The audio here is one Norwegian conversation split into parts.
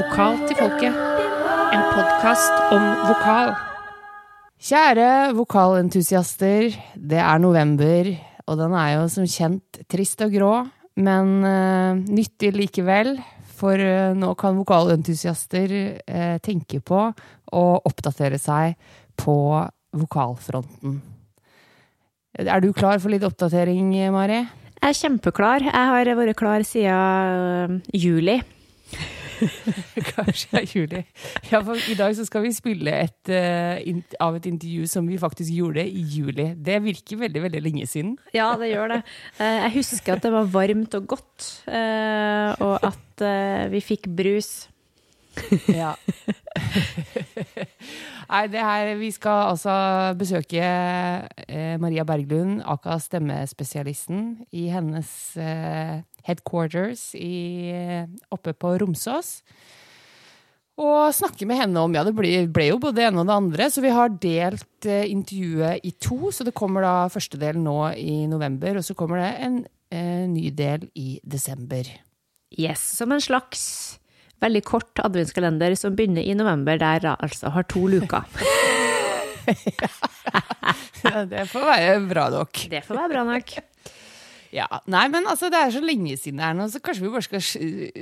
Vokal til folket. En podkast om vokal. Kjære vokalentusiaster, det er november, og den er jo som kjent trist og grå, men uh, nyttig likevel. For uh, nå kan vokalentusiaster uh, tenke på å oppdatere seg på vokalfronten. Er du klar for litt oppdatering, Mari? Jeg er kjempeklar. Jeg har vært klar siden juli. Kanskje er juli. Ja, for I dag så skal vi spille et, uh, av et intervju som vi faktisk gjorde i juli. Det virker veldig veldig lenge siden. Ja, det gjør det. Uh, Jeg husker at det var varmt og godt, uh, og at vi fikk brus. Ja. Nei, det her Vi skal altså besøke eh, Maria Berglund, aka stemmespesialisten, i hennes eh, headquarters i, oppe på Romsås. Og snakke med henne om Ja, det ble, ble jo både det ene og det andre, så vi har delt eh, intervjuet i to. Så det kommer da første del nå i november, og så kommer det en eh, ny del i desember. Yes, som en slags veldig kort adventskalender som begynner i november, der jeg altså har to luker. Ja, det får være bra nok. Det får være bra nok. Ja, Nei, men altså, det er så lenge siden det er nå, så kanskje vi bare skal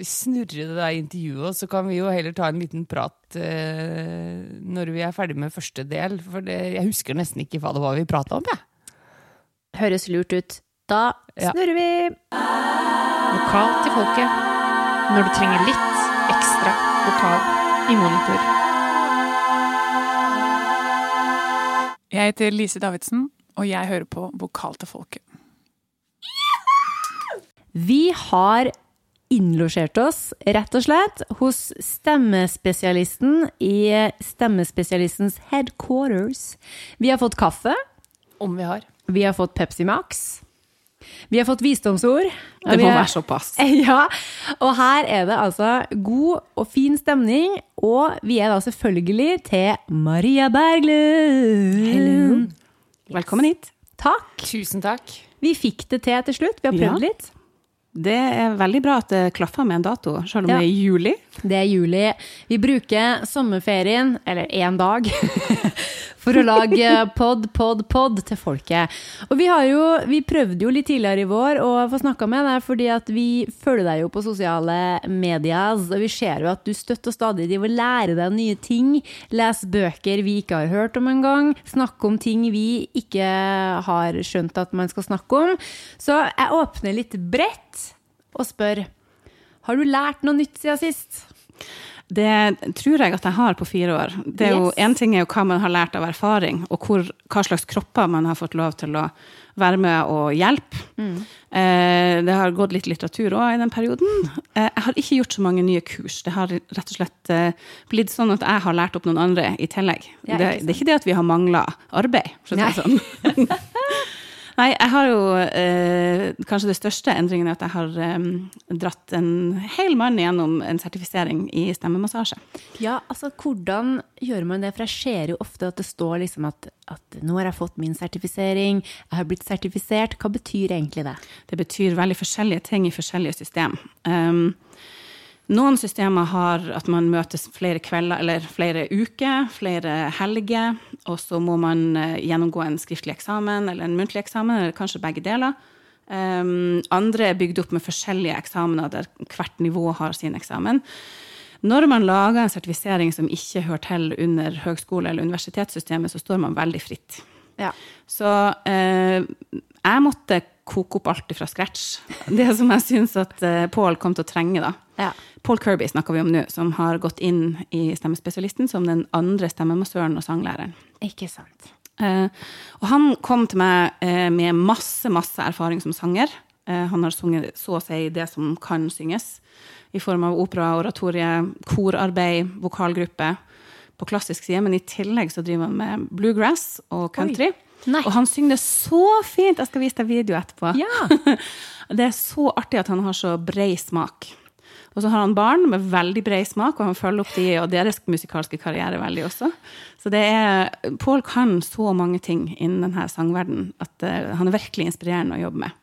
snurre det der intervjuet, og så kan vi jo heller ta en liten prat eh, når vi er ferdig med første del. For det, jeg husker nesten ikke hva det var vi prata om, jeg. Høres lurt ut. Da Ja. snurrer vi. Lokalt til folket. Når du trenger litt ekstra vokal i monitor. Jeg heter Lise Davidsen, og jeg hører på Vokal til folket. Vi har innlosjert oss, rett og slett, hos stemmespesialisten i Stemmespesialistens headquarters. Vi har fått kaffe. Om vi har. Vi har fått Pepsi Max. Vi har fått visdomsord. Det må være såpass. Ja, og her er det altså god og fin stemning, og vi er da selvfølgelig til Maria Berglund. Velkommen hit. Takk. Tusen takk. Vi fikk det til til slutt. Vi har prøvd Ja. litt. Det er veldig bra at det klaffer med en dato, selv om Ja. det er juli. Det er juli. Vi bruker sommerferien, eller én dag, for å lage pod, pod, pod til folket. Og vi har jo, vi prøvde jo litt tidligere i vår å få snakka med deg, fordi at vi følger deg jo på sosiale medier, og vi ser jo at du støtter stadig driver og lærer deg nye ting. Lese bøker vi ikke har hørt om engang. Snakke om ting vi ikke har skjønt at man skal snakke om. Så jeg åpner litt bredt og spør har du lært noe nytt siden sist? Det tror jeg at jeg har på fire år. Det er jo, Yes. en ting er jo hva man har lært av erfaring, og hvor, hva slags kropper man har fått lov til å være med og hjelpe. Eh, det har gått litt litteratur òg i den perioden. Eh, jeg har ikke gjort så mange nye kurs. Det har rett og slett eh, blitt sånn at jeg har lært opp noen andre i tillegg. Ja, det, det er ikke det at vi har mangla arbeid, for å si det sånn. Nei, jeg har jo eh, Kanskje det største endringen er at jeg har eh, dratt en hel mann gjennom en sertifisering i stemmemassasje. Ja, altså hvordan gjør man det? For jeg ser jo ofte at det står liksom at, at nå har jeg fått min sertifisering, jeg har blitt sertifisert. Hva betyr egentlig det? Det betyr veldig forskjellige ting i forskjellige system. Um, noen systemer har at man møtes flere kvelder eller flere uker, flere helger, og så må man eh, gjennomgå en skriftlig eksamen eller en muntlig eksamen, eller kanskje begge deler. Um, andre er bygd opp med forskjellige eksamener der hvert nivå har sin eksamen. Når man lager en sertifisering som ikke hører til under høgskole- eller universitetssystemet, så står man veldig fritt. Ja. Så eh, jeg måtte koke opp alt fra scratch. Det som jeg syns at eh, Paul kom til å trenge. da. Ja. Paul Kirby snakker vi om nå, som har gått inn i stemmespesialisten som den andre stemmemassøren og sanglæreren. Ikke sant. Eh, og han kom til meg eh, med masse, masse erfaring som sanger. Eh, han har sunget så å si det som kan synges, i form av opera, oratorie, korarbeid, vokalgruppe på klassisk side. Men i tillegg så driver han med bluegrass og country. Og han synger det så fint! Jeg skal vise deg video etterpå. Ja. Det er så artig at han har så bred smak. Og så har han barn med veldig bred smak, og han følger opp de og deres musikalske karriere veldig også. Så det er, Paul kan så mange ting innen denne sangverdenen at eh, han er virkelig inspirerende å jobbe med.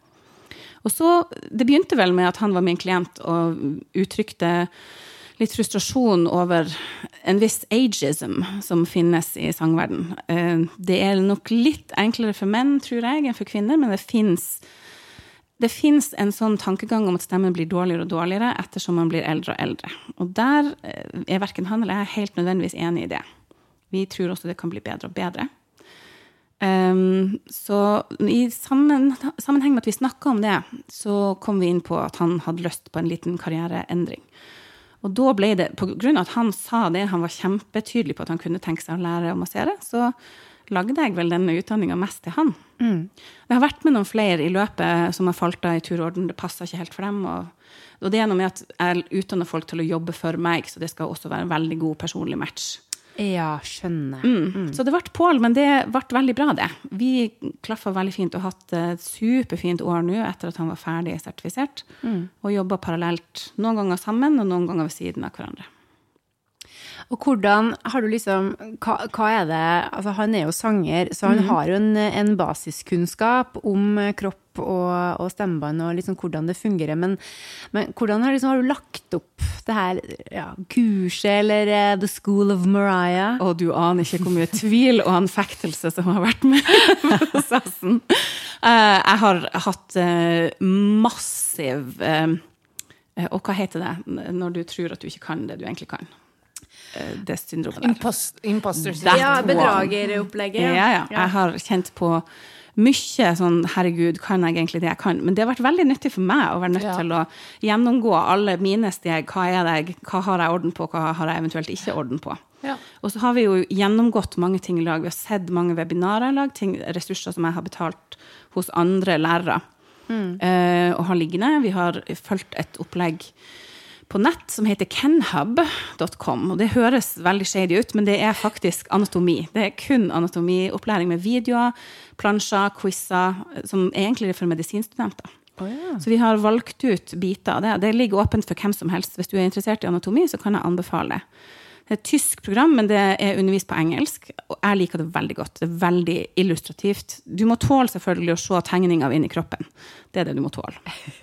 Og så, Det begynte vel med at han var min klient og uttrykte litt frustrasjon over en viss ageism som finnes i sangverden. Eh, det er nok litt enklere for menn, tror jeg, enn for kvinner, men det fins det fins en sånn tankegang om at stemmen blir dårligere og dårligere ettersom man blir eldre og eldre. Og der eh, er verken han eller jeg helt nødvendigvis enig i det. Vi tror også det kan bli bedre og bedre. Um, så i sammen, sammenheng med at vi snakka om det, så kom vi inn på at han hadde lyst på en liten karriereendring. Og da ble det, på grunn av at han sa det, han var kjempetydelig på at han kunne tenke seg å lære å massere, så lagde jeg vel denne utdanninga mest til han. Mm. Det har vært med noen flere i løpet som har falt av i turorden. Det passer ikke helt for dem. Og, og det er noe med at jeg utdanner folk til å jobbe for meg, så det skal også være en veldig god personlig match. Ja, skjønner. Mm. Så det ble Pål, men det ble veldig bra, det. Vi klaffa veldig fint og hatt et superfint år nå etter at han var ferdig sertifisert. Mm. Og jobba parallelt noen ganger sammen og noen ganger ved siden av hverandre. Og hvordan har du liksom hva, hva er det Altså, han er jo sanger, så han mm. har jo en, en basiskunnskap om kropp og, og stemmebånd og liksom hvordan det fungerer. Men, men hvordan har, liksom, har du lagt opp det her ja, kurset, eller uh, The School of Mariah? Og du aner ikke hvor mye tvil og anfektelse som har vært med i prosessen. Uh, jeg har hatt uh, massiv eh, eh, Og hva heter det når du tror at du ikke kan det du egentlig kan? Eh, det syndromet der. Impost, imposter Ja, bedrageropplegget. Ja, ja. Jeg har kjent på mye sånn herregud, kan jeg egentlig det jeg kan? Men det har vært veldig nyttig for meg å være nødt Ja. til å gjennomgå alle mine steg. Hva er det, hva har jeg orden på, hva har jeg eventuelt ikke orden på? Ja. Og så har vi jo gjennomgått mange ting i lag. Vi har sett mange webinarer i lag, ting, ressurser som jeg har betalt hos andre lærere eh, og har liggende. Vi har fulgt et opplegg på nett som heter kenhub.com. Og det høres veldig shady ut, men det er faktisk anatomi. Det er kun anatomiopplæring med videoer, plansjer, quizer, som egentlig er for medisinstudenter. Så vi har valgt ut biter av det. Det ligger åpent for hvem som helst. Hvis du er interessert i anatomi, så kan jeg anbefale det. Det er et tysk program, men det er undervist på engelsk. Og jeg liker det veldig godt. Det er veldig illustrativt. Du må tåle selvfølgelig å se tegninger inni kroppen. Det er det du må tåle.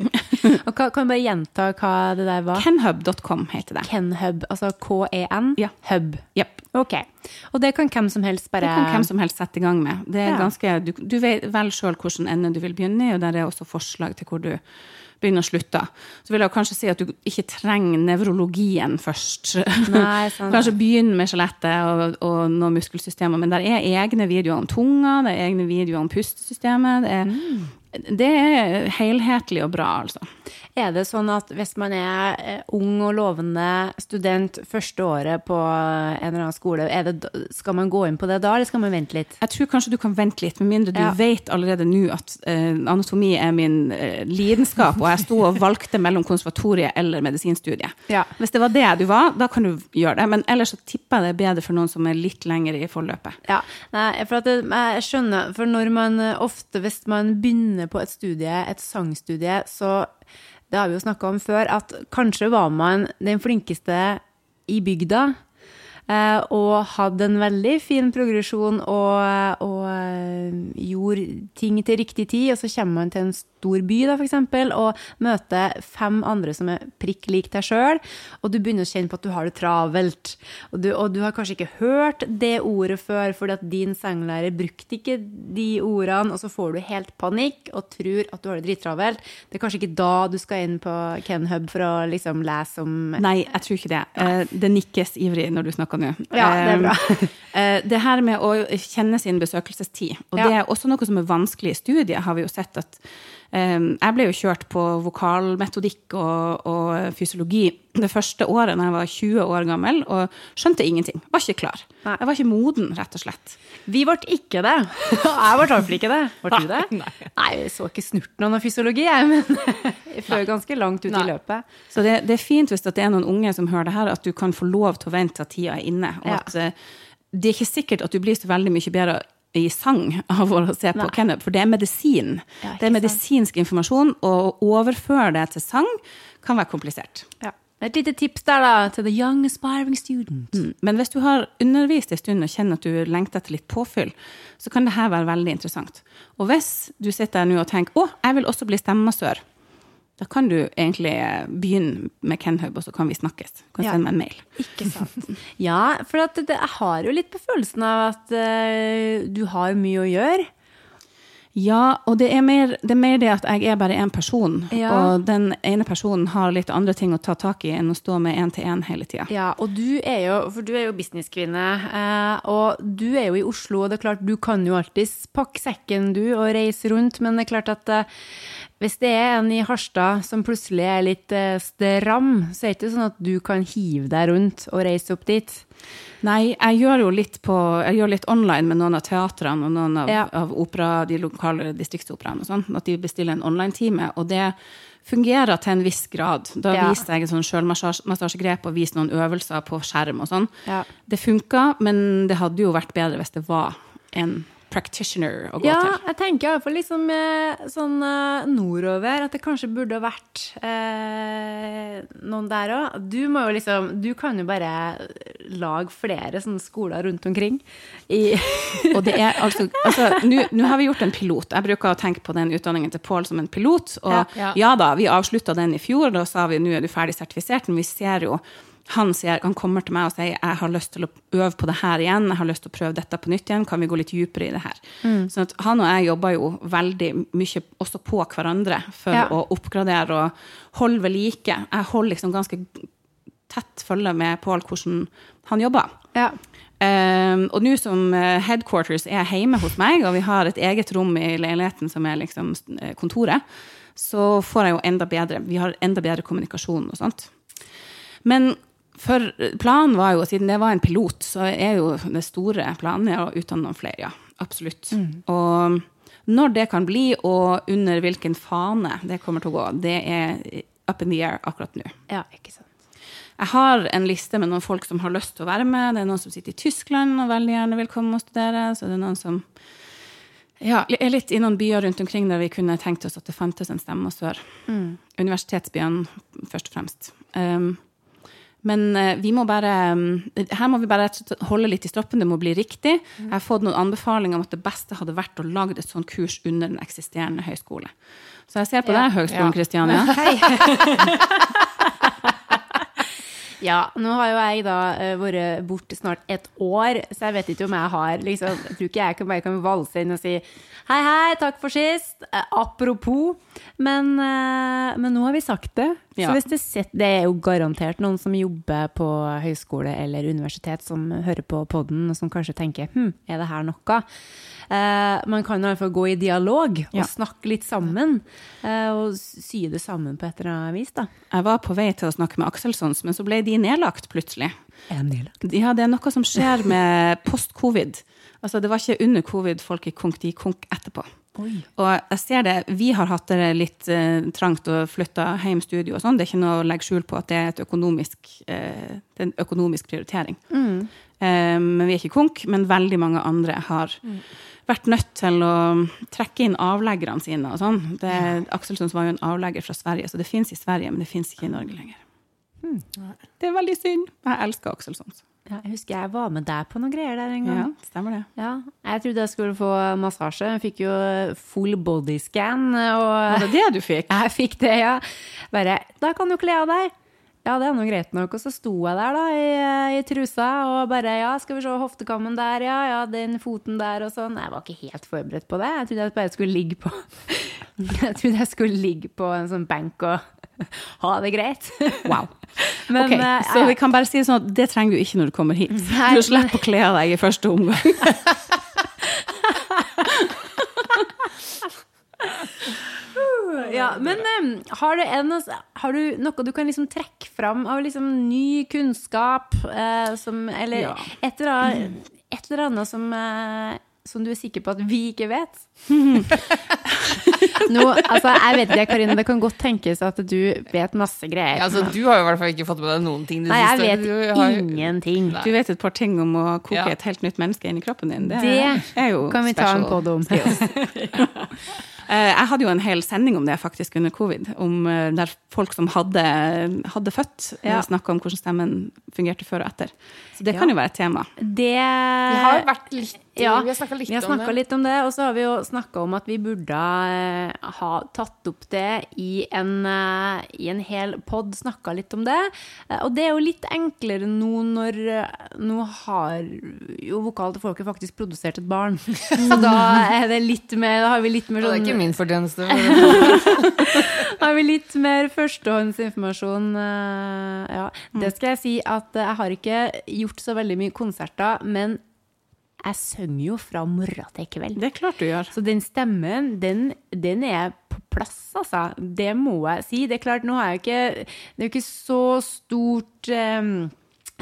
Og hva, kan du bare gjenta hva det der var? Kenhub.com heter det. Kenhub, altså K-E-N? Ja. Hub. Yep. Ok. Og det kan hvem som helst bare Det kan hvem som helst sette i gang med. Det er Ja. ganske, du, du vet vel sjøl hvilken ende du vil begynne i, og der er også forslag til hvor du begynner å slutte. Så vil jeg kanskje si at du ikke trenger nevrologien først. Nei, sant. kanskje begynn med skjelettet og, og noen muskelsystemer, men der er egne videoer om tunga, det er egne videoer om pustesystemet. Det er, Mm. Det er helhetlig og bra, altså. Er det sånn at hvis man er eh, ung og lovende student første året på en eller annen skole, det, skal man gå inn på det da, eller skal man vente litt? Jeg tror kanskje du kan vente litt, med mindre du Ja. vet allerede nå at uh, anatomi er min uh, lidenskap, og jeg sto og valgte mellom konservatoriet eller medisinstudiet. Ja. Hvis det var det du var, da kan du gjøre det. Men ellers så tipper jeg det er bedre for noen som er litt lenger i forløpet. Ja, nei, for at jeg skjønner, for når man eh, ofte, hvis man begynner på et studie, et sangstudie, så det har vi jo snakka om før, at kanskje var man den flinkeste i bygda. eh, Og hadde en veldig fin progresjon og, og eh, gjorde ting til riktig tid. Og så kommer man til en stor by, da, for eksempel, og møter fem andre som er prikk lik deg sjøl, og du begynner å kjenne på at du har det travelt. Og du, og du har kanskje ikke hørt det ordet før, fordi at din sanglærer brukte ikke de ordene, og så får du helt panikk og tror at du har det drittravelt. Det er kanskje ikke da du skal inn på Kenhub for å liksom lese om Nei, jeg tror ikke det. Eh, Det nikkes ivrig når du snakker nå. Ja, det er bra. Eh, Det her med å kjenne sin besøkelsestid, og Ja. det er også noe som er vanskelig i studiet, har vi jo sett at um, Jeg ble jo kjørt på vokalmetodikk og, og fysiologi det første året da jeg var 20 år gammel, og skjønte ingenting. Var ikke klar. Nei. Jeg var ikke moden, rett og slett. Vi ble ikke det. Jeg ble iallfall ikke det. Ble du det? Nei, vi så ikke snurten av noe fysiologi, jeg, men før ganske langt ut i løpet. Så det, det er fint hvis det er noen unge som hører det her, at du kan få lov til å vente til tida er inne. Og Ja. at eh, det er ikke sikkert at du blir så veldig mye bedre i sang av å se på Nei. For det er medisin. Ja, det er medisinsk informasjon, og å overføre det til sang kan være komplisert. Ja. Et lite tips der, da, til the young aspiring student. Mm. Men hvis du har undervist en stund og kjenner at du lengter etter litt påfyll, så kan det her være veldig interessant. Og hvis du sitter der nå og tenker å, jeg vil også bli stemmemassør, da kan du egentlig eh, begynne med Kenhub, og så kan vi snakkes. Du kan Ja. sende meg en mail. Ikke sant. Ja, for det, jeg har jo litt på følelsen av at uh, du har mye å gjøre. Ja, og det er, mer, det er mer det at jeg er bare én person, Ja. og den ene personen har litt andre ting å ta tak i enn å stå med én til én hele tida. Ja, og du er jo, for du er jo businesskvinne, eh, og du er jo i Oslo, og det er klart du kan jo alltids pakke sekken du og reise rundt, men det er klart at hvis det er en i Harstad som plutselig er litt eh, stram, så er det ikke sånn at du kan hive deg rundt og reise opp dit. Nei, jeg gjør jo litt på Jeg gjør litt online med noen av teatrene og noen av, Ja. av opera, de lokale distriktsoperaene og sånn, at de bestiller en online-time, og det fungerer til en viss grad. Da Ja. viser jeg et sånn sjølmassasjegrep og viser noen øvelser på skjerm og sånn. Ja. Det funka, men det hadde jo vært bedre hvis det var en practitioner å gå Ja, til. jeg tenker iallfall liksom eh, sånn eh, nordover, at det kanskje burde ha vært eh, noen der òg. Du må jo liksom Du kan jo bare lage flere sånne skoler rundt omkring. I, Og det er altså, altså Nå har vi gjort en pilot. Jeg bruker å tenke på den utdanningen til Pål som en pilot. Og Ja, ja, ja. da, vi avslutta den i fjor, da sa vi nå er du ferdig sertifisert. Men vi ser jo han, sier, han kommer til meg og sier jeg har lyst til å øve på det her igjen. Jeg har lyst til å prøve dette på nytt igjen. Kan vi gå litt dypere i det her? Sånn at han og jeg jobber jo veldig mye også på hverandre for Ja. å oppgradere og holde ved like. Jeg holder liksom ganske tett følge med Pål hvordan han jobber. ja. Um, og nå som eh, headquarters er hjemme hos meg, og vi har et eget rom i leiligheten som er liksom eh, kontoret, så får jeg jo enda bedre Vi har enda bedre kommunikasjon og sånt. Men for planen var jo, siden det var en pilot, så er jo det store planen å utdanne noen flere, ja. Absolutt. Og når det kan bli, og under hvilken fane det kommer til å gå, det er up in the air akkurat nå. ja, ikke sant. Jeg har en liste med noen folk som har lyst til å være med. Det er noen som sitter i Tyskland og veldig gjerne vil komme og studere. Så det er noen som ja, er litt i noen byer rundt omkring der vi kunne tenkt oss at det fantes en stemme sør. Universitetsbyene, først og fremst. Um, men eh, vi må bare um, Her må vi bare holde litt i stroppen. Det må bli riktig. Jeg har fått noen anbefalinger om at det beste hadde vært å lage et sånt kurs under den eksisterende høyskole. Så jeg ser på Ja. deg, Høgskolen. Kristiania. Ja, nå har jo jeg da eh, vært borte snart et år, så jeg vet ikke om jeg har liksom Jeg tror ikke jeg kan bare kan valse inn og si hei, hei, takk for sist. Eh, apropos. Men, eh, men nå har vi sagt det. Ja. Så hvis det, det er jo garantert noen som jobber på høyskole eller universitet som hører på podden, og som kanskje tenker hm, er det her noe? Eh, man kan i hvert fall gå i dialog og Ja. snakke litt sammen. eh, og sy det sammen på et eller annet vis, da. Jeg var på vei til å snakke med Akselsons, men så ble de nedlagt plutselig. Er nedlagt? Ja, det er noe som skjer med post-covid. Altså, det var ikke under covid folk gikk konk, de gikk konk etterpå. Og jeg ser det, vi har hatt det litt eh, trangt og flytta hjem studio og sånn. Det er ikke noe å legge skjul på at det er, økonomisk, eh, det er en økonomisk prioritering. Eh, men vi er ikke konk, men veldig mange andre har vært nødt til å trekke inn avleggerne sine og sånn. Det, Akselsons var jo en avlegger fra Sverige, så det fins i Sverige, men det fins ikke i Norge lenger. Det er veldig synd. Jeg elsker Akselsons. Ja, jeg husker jeg var med deg på noen greier der en gang. Ja, stemmer det. Ja, jeg trodde jeg skulle få massasje. Jeg fikk jo full bodyscan, og Var det det du fikk? jeg fikk det, ja. Bare 'Da kan du kle av deg'. Ja, det er nå greit nok. Og så sto jeg der da i, i trusa og bare 'Ja, skal vi se hoftekammen der, ja, ja, den foten der', og sånn. Jeg var ikke helt forberedt på det. Jeg trodde jeg bare skulle ligge på Jeg trodde jeg skulle ligge på en sånn benk og ha det greit. Wow. Men, Ok, uh, så vi kan bare si det sånn at det trenger du ikke når du kommer hit. Du slipper å kle av deg i første omgang. Ja, men um, har, du en, har du noe du kan liksom trekke fram av liksom ny kunnskap, Uh, som, eller Ja. et, eller annet, et eller annet som, uh, som du er sikker på at vi ikke vet? Nå, altså, jeg vet ikke, Karine, det kan godt tenkes at du vet masse greier. Ja, altså, du har jo i hvert fall ikke fått med deg noen ting. Nei, jeg vet Du har ingenting. Nei. Du vet et par ting om å koke Ja. et helt nytt menneske inn i kroppen din. Det, Det er jo Kan vi ta en podd om? skills. Eh, Jeg hadde jo en hel sending om det faktisk under covid, om eh, der folk som hadde, hadde født, Ja. ja. snakka om hvordan stemmen fungerte før og etter. Så det Ja. kan jo være et tema. Det Vi har vært litt Ja, Vi har snakka litt litt om det, og så har vi jo snakka om at vi burde eh, ha tatt opp det i en, eh, i en hel pod. Snakka litt om det. Eh, og det er jo litt enklere nå når Nå har jo Vokal til folket faktisk produsert et barn. Så da er det litt mer Da har vi litt mer sånn det er ikke sånn min fortjeneste. har vi litt mer førstehåndsinformasjon. eh, Ja. Det skal jeg si at jeg har ikke gjort så veldig mye konserter, men jeg synger jo fra morgen til kveld. Det er klart du gjør. Så den stemmen, den, den er på plass, altså. Det må jeg si. Det er klart, nå har jeg ikke Det er jo ikke så stort um,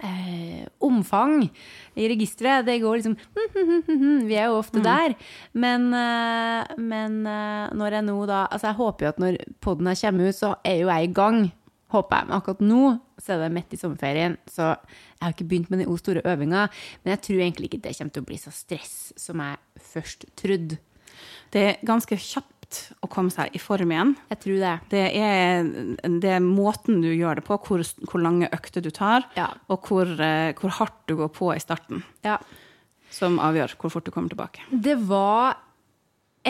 eh, omfang i registeret. Det går liksom Vi er jo ofte der. Men, eh, men eh, når jeg nå da Altså, jeg håper jo at når poden her kommer ut, så er jo jeg i gang. Håper jeg. Men akkurat nå så er det midt i sommerferien, så jeg har ikke begynt med de store øvinga. Men jeg tror egentlig ikke det kommer til å bli så stress som jeg først trodde. Det er ganske kjapt å komme seg i form igjen. Jeg tror det. Det er, det er måten du gjør det på, hvor, hvor lange økter du tar, Ja. og hvor, eh, hvor hardt du går på i starten, Ja. som avgjør hvor fort du kommer tilbake. Det var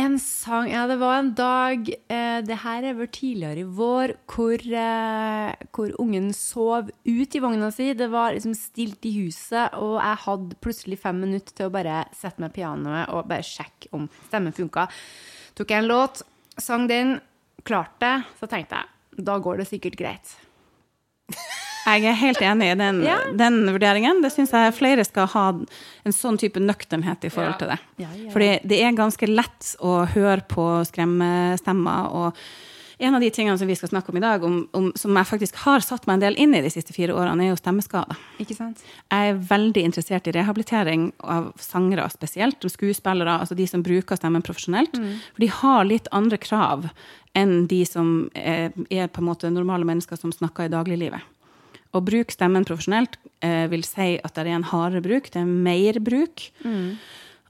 en sang Ja, det var en dag eh, Det her er vel tidligere i vår, hvor, eh, hvor ungen sov ut i vogna si. Det var liksom stilt i huset, og jeg hadde plutselig fem minutter til å bare sette meg pianoet og bare sjekke om stemmen funka. Tok jeg en låt, sang den, klarte det, så tenkte jeg da går det sikkert greit. Jeg er helt enig i den, Ja. den vurderingen. Det syns jeg flere skal ha en sånn type nøkternhet i forhold til det. Ja, ja. Fordi det er ganske lett å høre på skremmestemmer. og en av de tingene som vi skal snakke om i dag, om, om, som jeg faktisk har satt meg en del inn i de siste fire årene, er jo stemmeskader. Ikke sant? Jeg er veldig interessert i rehabilitering av sangere spesielt, og skuespillere, altså de som bruker stemmen profesjonelt. For de har litt andre krav enn de som er, er på en måte normale mennesker som snakker i dagliglivet. Å bruke stemmen profesjonelt eh, vil si at det er en hardere bruk, det er mer bruk.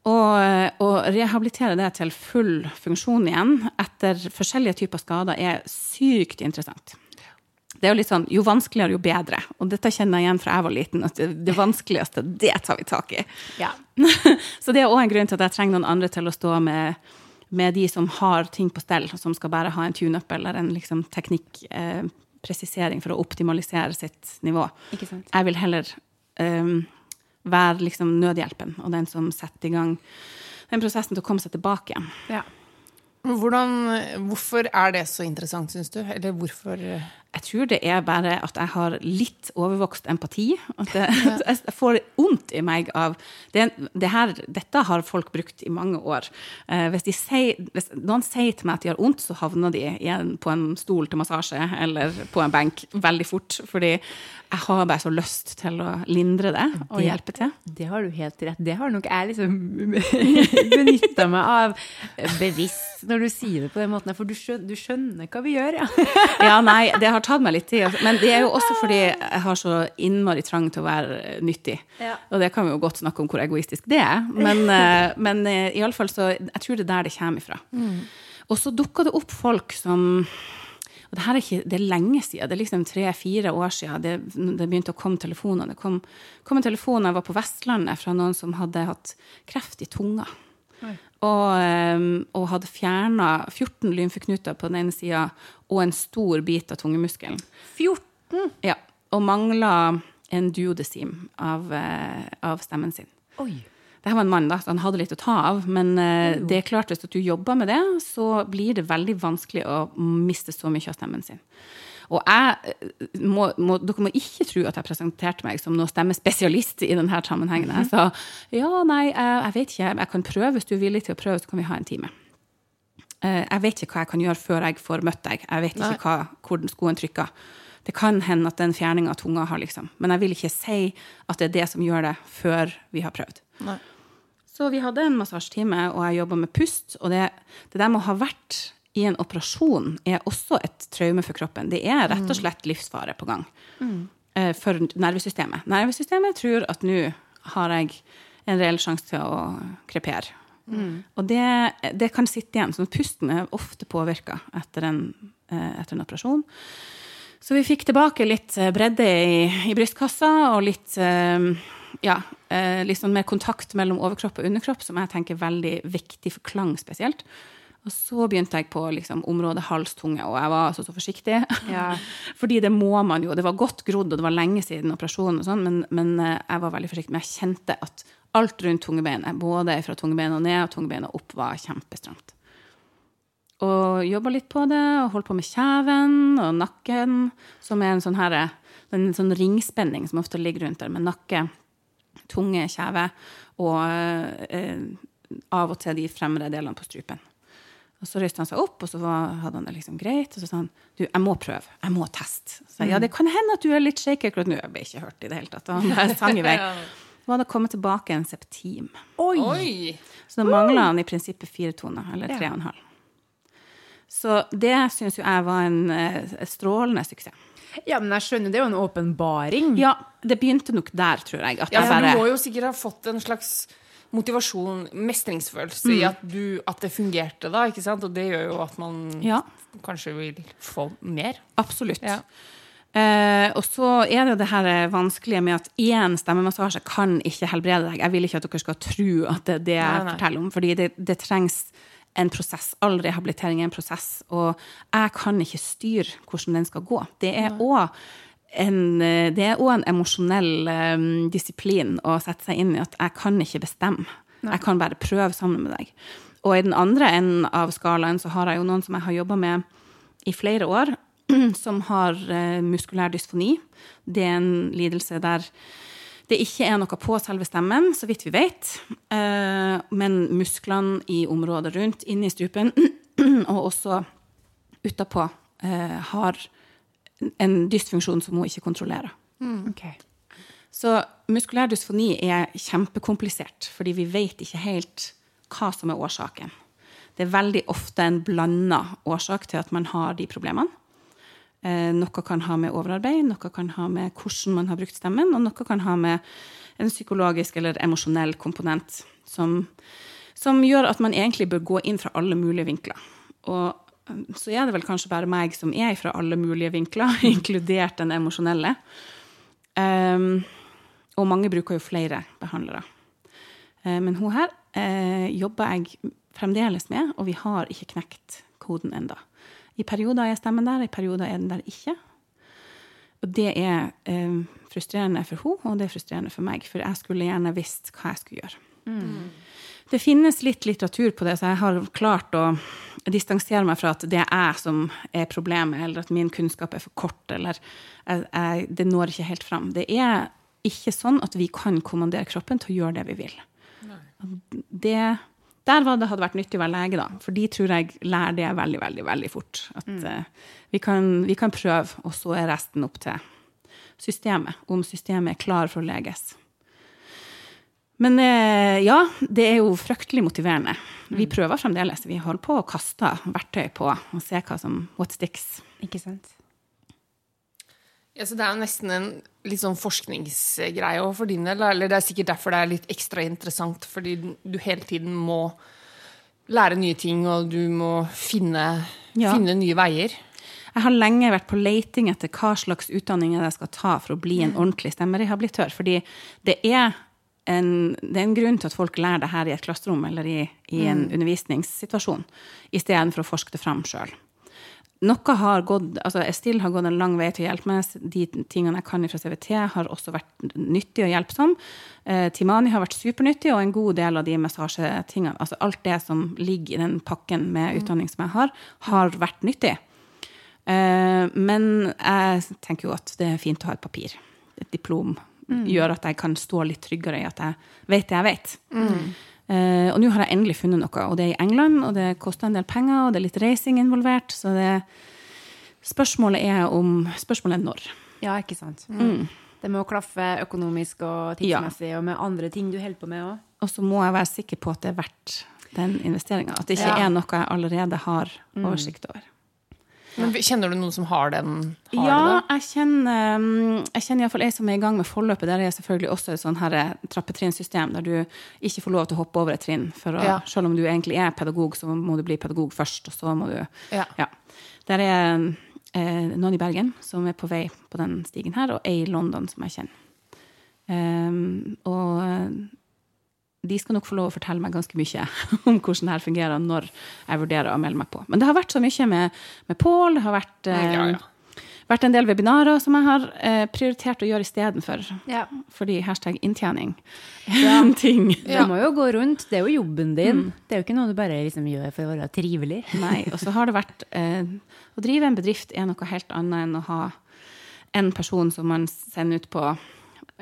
Og eh, å rehabilitere det til full funksjon igjen etter forskjellige typer skader er sykt interessant. Det er jo litt sånn, Jo vanskeligere, jo bedre. Og dette kjenner jeg igjen fra jeg var liten. at Det, det vanskeligste, det tar vi tak i. Ja. Så det er òg en grunn til at jeg trenger noen andre til å stå med, med de som har ting på stell, som skal bare ha en tune-up eller en liksom, teknikk. eh, presisering for å optimalisere sitt nivå. Ikke sant? Jeg vil heller um, være liksom nødhjelpen og den som setter i gang den prosessen til å komme seg tilbake igjen. Ja. Hvordan, hvorfor er det så interessant, syns du? Eller hvorfor Jeg tror det er bare at jeg har litt overvokst empati. At det, jeg får vondt i meg av det, det her, Dette har folk brukt i mange år. Eh, hvis, de sier, hvis noen sier til meg at de har vondt, så havner de igjen på en stol til massasje eller på en benk veldig fort. Fordi jeg har bare så lyst til å lindre det og Det- hjelpe til. Det har du helt rett. Det har nok jeg liksom benytta meg av bevisst når du sier det på den måten. For du skjønner, du skjønner hva vi gjør, ja. Ja, nei, det har tatt meg litt tid. Men det er jo også fordi jeg har så innmari trang til å være nyttig. Ja. Og det kan vi jo godt snakke om hvor egoistisk det er. Men, eh, men iallfall i alle fall så Jeg tror det er der det kommer ifra. Og så dukker det opp folk som og det her er ikke, det er lenge siden, det er liksom tre-fire år siden det, det begynte å komme telefoner. Det kom, kom en telefon jeg var på Vestlandet fra noen som hadde hatt kreft i tunga. Og, eh, og hadde fjerna 14 lymfeknuter på den ene sida og en stor bit av tungemuskelen. 14? Ja, og mangla en duodesim av, eh, av stemmen sin. Oi. Dette var en mann, da, så han hadde litt å ta av. Men eh, det er klart hvis du jobber med det, så blir det veldig vanskelig å miste så mye av stemmen sin. Og jeg eh, må, må, Dere må ikke tro at jeg presenterte meg som noen stemmespesialist i denne sammenhengen. Jeg sa ja, nei, jeg, vet ikke, jeg kan prøve. Hvis du er villig til å prøve, så kan vi ha en time. Eh, Jeg vet ikke hva jeg kan gjøre før jeg får møtt deg. Jeg vet ikke hva, hvor skoen trykker. Det kan hende at den fjerninga av tunga har, liksom. Men jeg vil ikke si at det er det som gjør det, før vi har prøvd. Nei. Så vi hadde en massasjetime, og jeg jobba med pust. Og det, det der med å ha vært i en operasjon er også et traume for kroppen. Det er rett og slett livsfare på gang mm. for nervesystemet. Nervesystemet tror at nå har jeg en reell sjanse til å krepere Og det, det kan sitte igjen. Så pusten er ofte påvirka etter, eh, etter en operasjon. Så vi fikk tilbake litt eh, bredde i, i brystkassa og litt eh, ja, eh, litt sånn mer kontakt mellom overkropp og underkropp, som jeg tenker er veldig viktig for klang spesielt. Og så begynte jeg på liksom, området hals-tunge, og jeg var altså så forsiktig. Ja. Fordi det må man jo. Det var godt grodd, og det var lenge siden operasjonen, og sånn, men, men eh, jeg var veldig forsiktig. Men jeg kjente at alt rundt tungebeinet, både fra tungebeinet og ned og tungebeinet opp, var kjempestramt. Og jobba litt på det, og holdt på med kjeven og nakken, som er en sånn, her, en sånn ringspenning som ofte ligger rundt der, med nakke, tunge, kjeve og eh, av og til de fremre delene på strupen. Og så reiste han seg opp, og så var, hadde han det liksom greit. Og så sa han du, jeg må prøve, jeg må teste. Så jeg, ja, det kan hende at du er litt shaky akkurat nå. Jeg ble ikke hørt i det hele tatt. Og han bare sang i vei. Så hadde kommet tilbake en septim. Oi! Så da mangla han i prinsippet fire toner, eller tre og en halv. Så det syns jo jeg var en eh, strålende suksess. ja, men jeg skjønner, det er jo en åpenbaring. Ja, det begynte nok der, tror jeg. At Ja, jeg for bare, du må jo sikkert ha fått en slags motivasjon, mestringsfølelse, i at, du, at det fungerte da, ikke sant? Og det gjør jo at man Ja, kanskje vil få mer. absolutt. Ja. Eh, og så er det jo det her vanskelige med at én stemmemassasje kan ikke helbrede deg. Jeg vil ikke at dere skal tro at det er det jeg Nei, nei. forteller om, fordi det, det trengs en prosess. All rehabilitering er en prosess, og jeg kan ikke styre hvordan den skal gå. Det er òg en, eh, det er også en emosjonell um, disiplin å sette seg inn i at jeg kan ikke bestemme. Jeg kan bare prøve sammen med deg. Og i den andre enden av skalaen så har jeg jo noen som jeg har jobba med i flere år, som har uh, muskulær dysfoni. Det er en lidelse der det ikke er noe på selve stemmen, så vidt vi vet. uh, men musklene i området rundt, inne i strupen, og også utapå, uh, har en dysfunksjon som hun ikke kontrollerer. Ok. Så muskulær dysfoni er kjempekomplisert, fordi vi vet ikke helt hva som er årsaken. Det er veldig ofte en blanda årsak til at man har de problemene. Eh, noe kan ha med overarbeid, noe kan ha med hvordan man har brukt stemmen, og noe kan ha med en psykologisk eller emosjonell komponent som, som gjør at man egentlig bør gå inn fra alle mulige vinkler. Og så er det vel kanskje bare meg som er fra alle mulige vinkler, inkludert den emosjonelle. Um, og mange bruker jo flere behandlere. Uh, men hun her uh, jobber jeg fremdeles med, og vi har ikke knekt koden enda. I perioder er stemmen der, i perioder er den der ikke. Og det er uh, frustrerende for henne, og det er frustrerende for meg, for jeg skulle gjerne visst hva jeg skulle gjøre. Det finnes litt litteratur på det, så jeg har klart å distansere meg fra at det er jeg som er problemet, eller at min kunnskap er for kort, eller jeg, jeg, det når ikke helt fram. Det er ikke sånn at vi kan kommandere kroppen til å gjøre det vi vil. Det, der var det hadde vært nyttig å være lege, da. For de tror jeg lærer det veldig, veldig veldig fort. At eh, vi, kan, vi kan prøve, og så er resten opp til systemet. Om systemet er klar for å leges. Men eh, ja, det er jo fryktelig motiverende. Vi prøver fremdeles. Vi holder på å kaste verktøy på og se hva som what sticks. Ikke sant? Ja, så Det er jo nesten en litt sånn forskningsgreie for din del. Eller det er sikkert derfor det er litt ekstra interessant, fordi du hele tiden må lære nye ting, og du må finne, Ja. finne nye veier. Jeg har lenge vært på leiting etter hva slags utdanning jeg skal ta for å bli en ordentlig stemmerehabilitør. Fordi det er en, det er en grunn til at folk lærer det her i et klasserom eller i, i en undervisningssituasjon, istedenfor å forske det fram sjøl. Noe har gått, altså Estill har gått en lang vei til å hjelpe meg. De tingene jeg kan fra CVT, har også vært nyttig og hjelpsom. Eh, Timani har vært supernyttig, og en god del av de massasjetingene, altså alt det som ligger i den pakken med utdanning som jeg har, har vært nyttig. Eh, men jeg tenker jo at det er fint å ha et papir. Et diplom gjør at jeg kan stå litt tryggere i at jeg vet det jeg vet. Eh, og nå har jeg endelig funnet noe, og det er i England, og det koster en del penger, og det er litt reising involvert, så det Spørsmålet er om Spørsmålet er når. Ja, ikke sant. Det må klaffe økonomisk og tidsmessig, og med andre ting du holder på med òg. Og så må jeg være sikker på at det er verdt den investeringa. At det ikke Ja. er noe jeg allerede har oversikt over. Men kjenner du noen som har den? Har ja, jeg kjenner, um, jeg kjenner iallfall ei som er i gang med forløpet. Der er selvfølgelig også et sånn eh, trappetrinnsystem der du ikke får lov til å hoppe over et trinn. For å, Ja. Selv om du egentlig er pedagog, så må du bli pedagog først, og så må du Ja. Ja. Der er eh, noen i Bergen som er på vei på den stigen her, og ei i London som jeg kjenner. Um, og eh, de skal nok få lov å fortelle meg ganske mye om hvordan det her fungerer når jeg vurderer å melde meg på. Men det har vært så mye med, med Pål, det har vært, eh, Ja, ja. vært en del webinarer som jeg har eh, prioritert å gjøre istedenfor. Ja. Fordi hashtag inntjening er en ting. Det må jo gå rundt. Det er jo jobben din. Det er jo ikke noe du bare liksom gjør for å være trivelig. Nei, og så har det vært eh, Å drive en bedrift er noe helt annet enn å ha en person som man sender ut på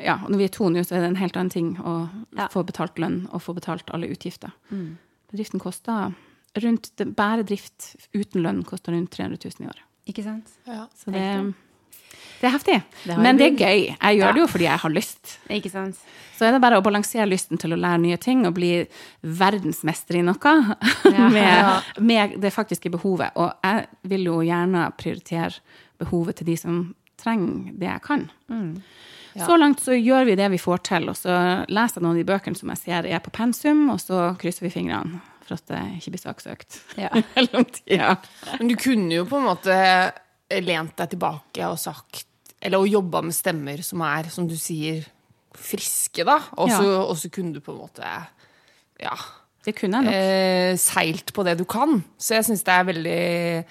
Ja, og når vi er to nå, så er det en helt annen ting å Ja. få betalt lønn og få betalt alle utgifter. Bedriften koster rundt Bare drift uten lønn koster rundt 300 000 i året. Ikke sant? Ja. Så det, det er heftig. Det Men det er gøy. Jeg gjør Ja. det jo fordi jeg har lyst. Ikke sant? Så er det bare å balansere lysten til å lære nye ting og bli verdensmester i noe med, med det faktiske behovet. Og jeg vil jo gjerne prioritere behovet til de som trenger det jeg kan. Så langt så gjør vi det vi får til, og så leser jeg noen av de bøkene som jeg ser er på pensum, og så krysser vi fingrene for at det ikke blir saksøkt. Ja. ja. Men du kunne jo på en måte lent deg tilbake og sagt Eller og jobba med stemmer som er, som du sier, friske, da. Og så Ja. kunne du på en måte Ja. Det kunne jeg nok. Eh, seilt på det du kan. Så jeg syns det er veldig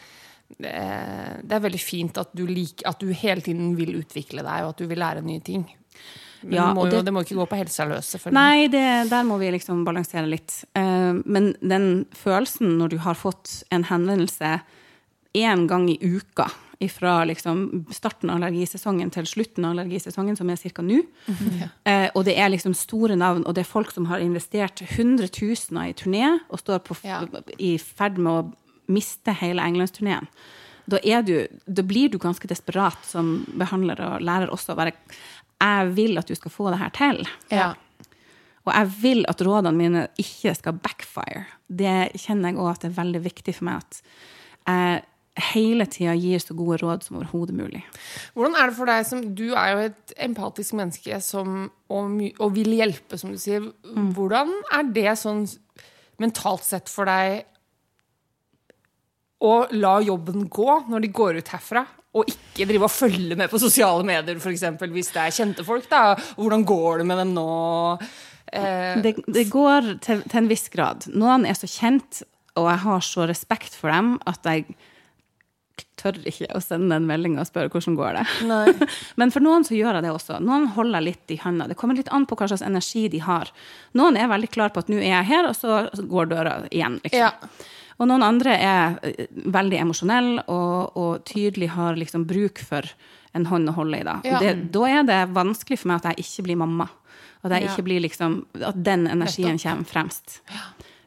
Det er veldig fint at du, lik, at du hele tiden vil utvikle deg, og at du vil lære nye ting. Men Ja, må jo, det- det må ikke gå på helsa løs, selvfølgelig. Nei, det, der må vi liksom balansere litt. Eh, men den følelsen når du har fått en henvendelse én gang i uka fra liksom starten av allergisesongen til slutten av allergisesongen, som er ca. nå, eh, og det er liksom store navn, og det er folk som har investert hundretusener i turné og står på, Ja. i ferd med å miste hele englandsturneen. Da, du, da blir du ganske desperat som behandler og lærer også å være Jeg vil at du skal få det her til. Ja. Og jeg vil at rådene mine ikke skal backfire. Det kjenner jeg òg at det er veldig viktig for meg at jeg hele tida gir så gode råd som overhodet mulig. Hvordan er det for deg som Du er jo et empatisk menneske som, og, og vil hjelpe, som du sier. Hvordan er det sånn mentalt sett for deg å la jobben gå når de går ut herfra? Og ikke drive og følge med på sosiale medier, f.eks. hvis det er kjente folk. da, Hvordan går det med dem nå? Eh, Det, det går til, til en viss grad. Noen er så kjent, og jeg har så respekt for dem at jeg tør ikke å sende en melding og spørre hvordan går det. Men for noen så gjør jeg det også. Noen holder litt i hånda. Det kommer litt an på hva slags energi de har. Noen er veldig klar på at nå er jeg her, og så går døra igjen. liksom. Ja. Og noen andre er eh, veldig emosjonelle og, og tydelig har liksom bruk for en hånd å holde i. Da. Ja. Det, da er det vanskelig for meg at jeg ikke blir mamma. At, jeg Ja. ikke blir liksom, at den energien kommer fremst.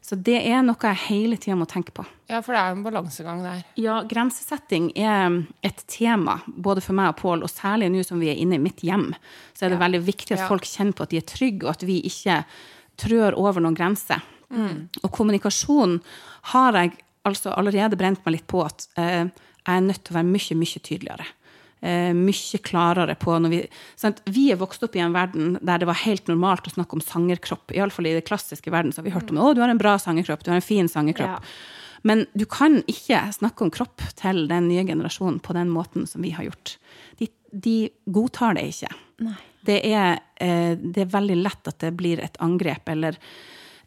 Så det er noe jeg hele tida må tenke på. ja, for det er en balansegang der. Ja, grensesetting er et tema både for meg og Pål, og særlig nå som vi er inne i mitt hjem, så er det Ja. veldig viktig at Ja. folk kjenner på at de er trygge, og at vi ikke trør over noen grenser. Og kommunikasjon har jeg altså allerede brent meg litt på at eh, jeg er nødt til å være mye, mye tydeligere. Eh, mye klarere på når vi sant? Vi er vokst opp i en verden der det var helt normalt å snakke om sangerkropp. Iallfall i det klassiske verden så har vi hørt om å, du har en bra sangerkropp, du har en fin sangerkropp. Ja. Men du kan ikke snakke om kropp til den nye generasjonen på den måten som vi har gjort. De, de godtar det ikke. Det, er, eh, det er veldig lett at det blir et angrep eller,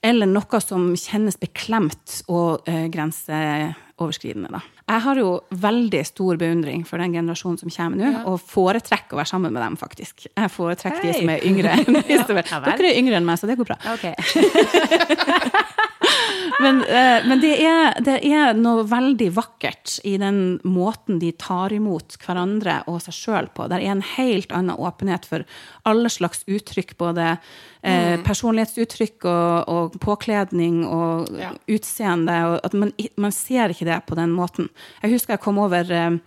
eller noe som kjennes beklemt og eh, grenseoverskridende. Da. Jeg har jo veldig stor beundring for den generasjonen som kommer nå, og foretrekker å være sammen med dem, faktisk. Jeg foretrekker de som er yngre. Ja. Dere er yngre enn meg, så det går bra. Ok. Men, eh, men det, er, det er noe veldig vakkert i den måten de tar imot hverandre og seg sjøl på. Det er en helt annen åpenhet for alle slags uttrykk, både eh, personlighetsuttrykk og, og påkledning og Ja. utseende. Og at man, man ser ikke det på den måten. Jeg husker jeg kom over eh,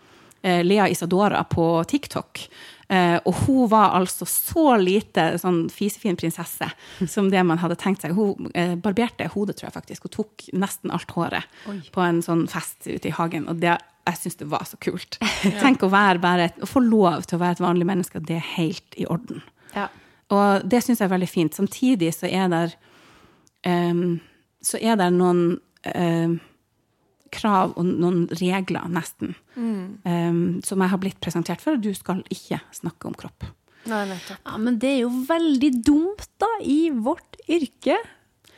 eh, Lea Isadora på TikTok. Eh, og hun var altså så lite sånn fisefin prinsesse som det man hadde tenkt seg. Hun eh, barberte hodet, tror jeg faktisk, og tok nesten alt håret på en sånn fest ute i hagen. Og det jeg syns det var så kult. Tenk å, bare, å få lov til å være et vanlig menneske, det er helt i orden. Ja. Og det syns jeg er veldig fint. Samtidig så er det um, så det noen um, krav og noen regler, nesten, um, som jeg har blitt presentert for. Du skal ikke snakke om kropp. Nei, nettopp. ja, men det er jo veldig dumt, da, i vårt yrke.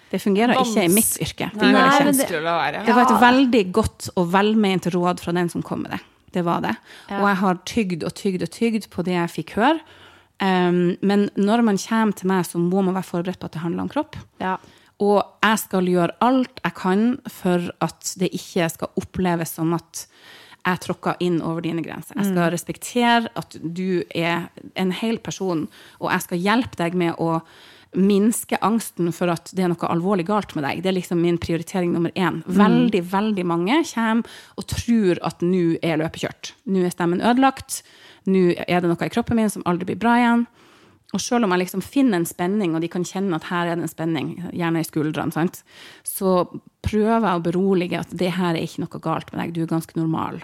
Det fungerer ikke i mitt yrke. Det Nei, gjør det. Det var et veldig godt og velment råd fra den som kom med det. Det var det. Ja. Og jeg har tygd og tygd og tygd på det jeg fikk høre. Um, men når man kommer til meg, så må man være forberedt på at det handler om kropp. Ja. Og jeg skal gjøre alt jeg kan for at det ikke skal oppleves som at jeg tråkker inn over dine grenser. Jeg skal respektere at du er en hel person, og jeg skal hjelpe deg med å minske angsten for at det er noe alvorlig galt med deg. Det er liksom min prioritering nummer én. Veldig, veldig mange kommer og tror at nå er løpet kjørt. Nå er stemmen ødelagt. Nå er det noe i kroppen min som aldri blir bra igjen. Og selv om jeg liksom finner en spenning, og de kan kjenne at her er det en spenning, gjerne i skuldrene, sant? så prøver jeg å berolige at det her er ikke noe galt med deg, du er ganske normal.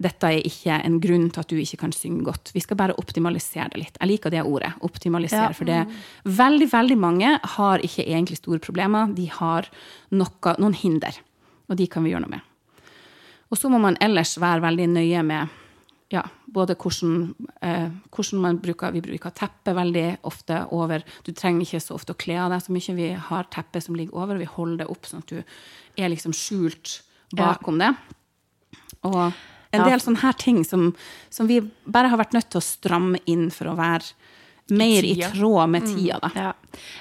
Dette er ikke en grunn til at du ikke kan synge godt. Vi skal bare optimalisere det litt. Jeg liker det ordet, optimalisere, Ja. for det veldig, veldig mange har ikke egentlig store problemer. De har noe, noen hinder, og de kan vi gjøre noe med. Og så må man ellers være veldig nøye med ja, både hvordan, eh, hvordan man bruker Vi bruker teppe veldig ofte over Du trenger ikke så ofte å kle av deg så mye. Vi har teppe som ligger over, og vi holder det opp sånn at du er liksom skjult bakom det. Og en Ja. del sånne her ting som, som vi bare har vært nødt til å stramme inn for å være mer i i tråd med tida, da. Ja.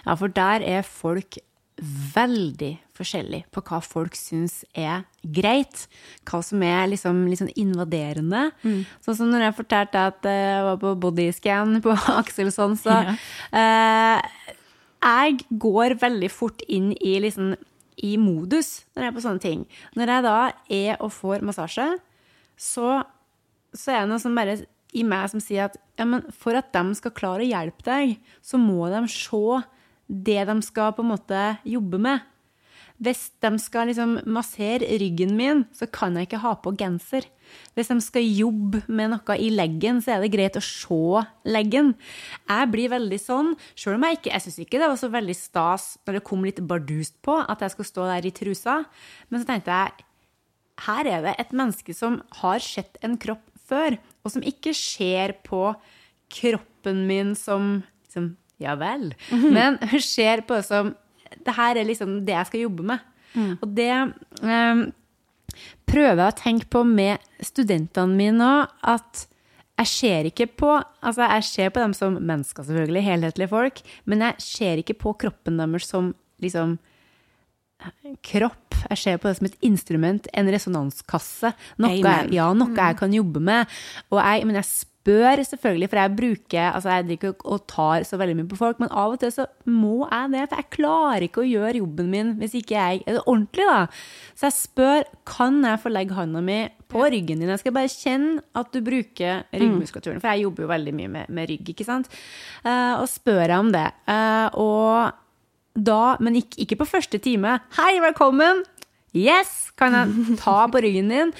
ja, for der er folk veldig forskjellig på hva folk syns er greit. Hva som er liksom liksom invaderende. invaderende. Sånn som når jeg fortalte at eh, jeg var på bodyscan på Akselson, så eh, Jeg går veldig fort inn i liksom i modus når jeg er på sånne ting. Når jeg da er og får massasje, så, så er det noe som bare i meg som sier at ja, men for at de skal klare å hjelpe deg, så må de se det de skal på en måte jobbe med. Hvis de skal liksom massere ryggen min, så kan jeg ikke ha på genser. Hvis de skal jobbe med noe i leggen, så er det greit å se leggen. Jeg blir veldig sånn, selv om jeg ikke Jeg syns ikke det var så veldig stas når det kom litt bardust på at jeg skulle stå der i trusa, men så tenkte jeg her er det et menneske som har sett en kropp før, og som ikke ser på kroppen min som liksom, Ja vel. Men hun ser på det som Det her er liksom det jeg skal jobbe med. Og det um, prøver jeg å tenke på med studentene mine òg, at jeg ser ikke på Altså, jeg ser på dem som mennesker, selvfølgelig, helhetlige folk, men jeg ser ikke på kroppen deres som liksom kropp. Jeg ser på det som et instrument, en resonanskasse. Noe, jeg, ja, noe jeg kan jobbe med. Og jeg, men jeg spør selvfølgelig, for jeg bruker Altså, jeg driver ikke og tar så veldig mye på folk, men av og til så må jeg det. For jeg klarer ikke å gjøre jobben min hvis ikke jeg er det ordentlig, da. Så jeg spør kan jeg få legge hånda mi på ryggen din. Jeg skal bare kjenne at du bruker ryggmuskulaturen. For jeg jobber jo veldig mye med, med rygg, ikke sant. Uh, og spør jeg om det. Uh, og da, men ikke, ikke på første time. Hei, velkommen! Yes! Kan jeg ta på ryggen din?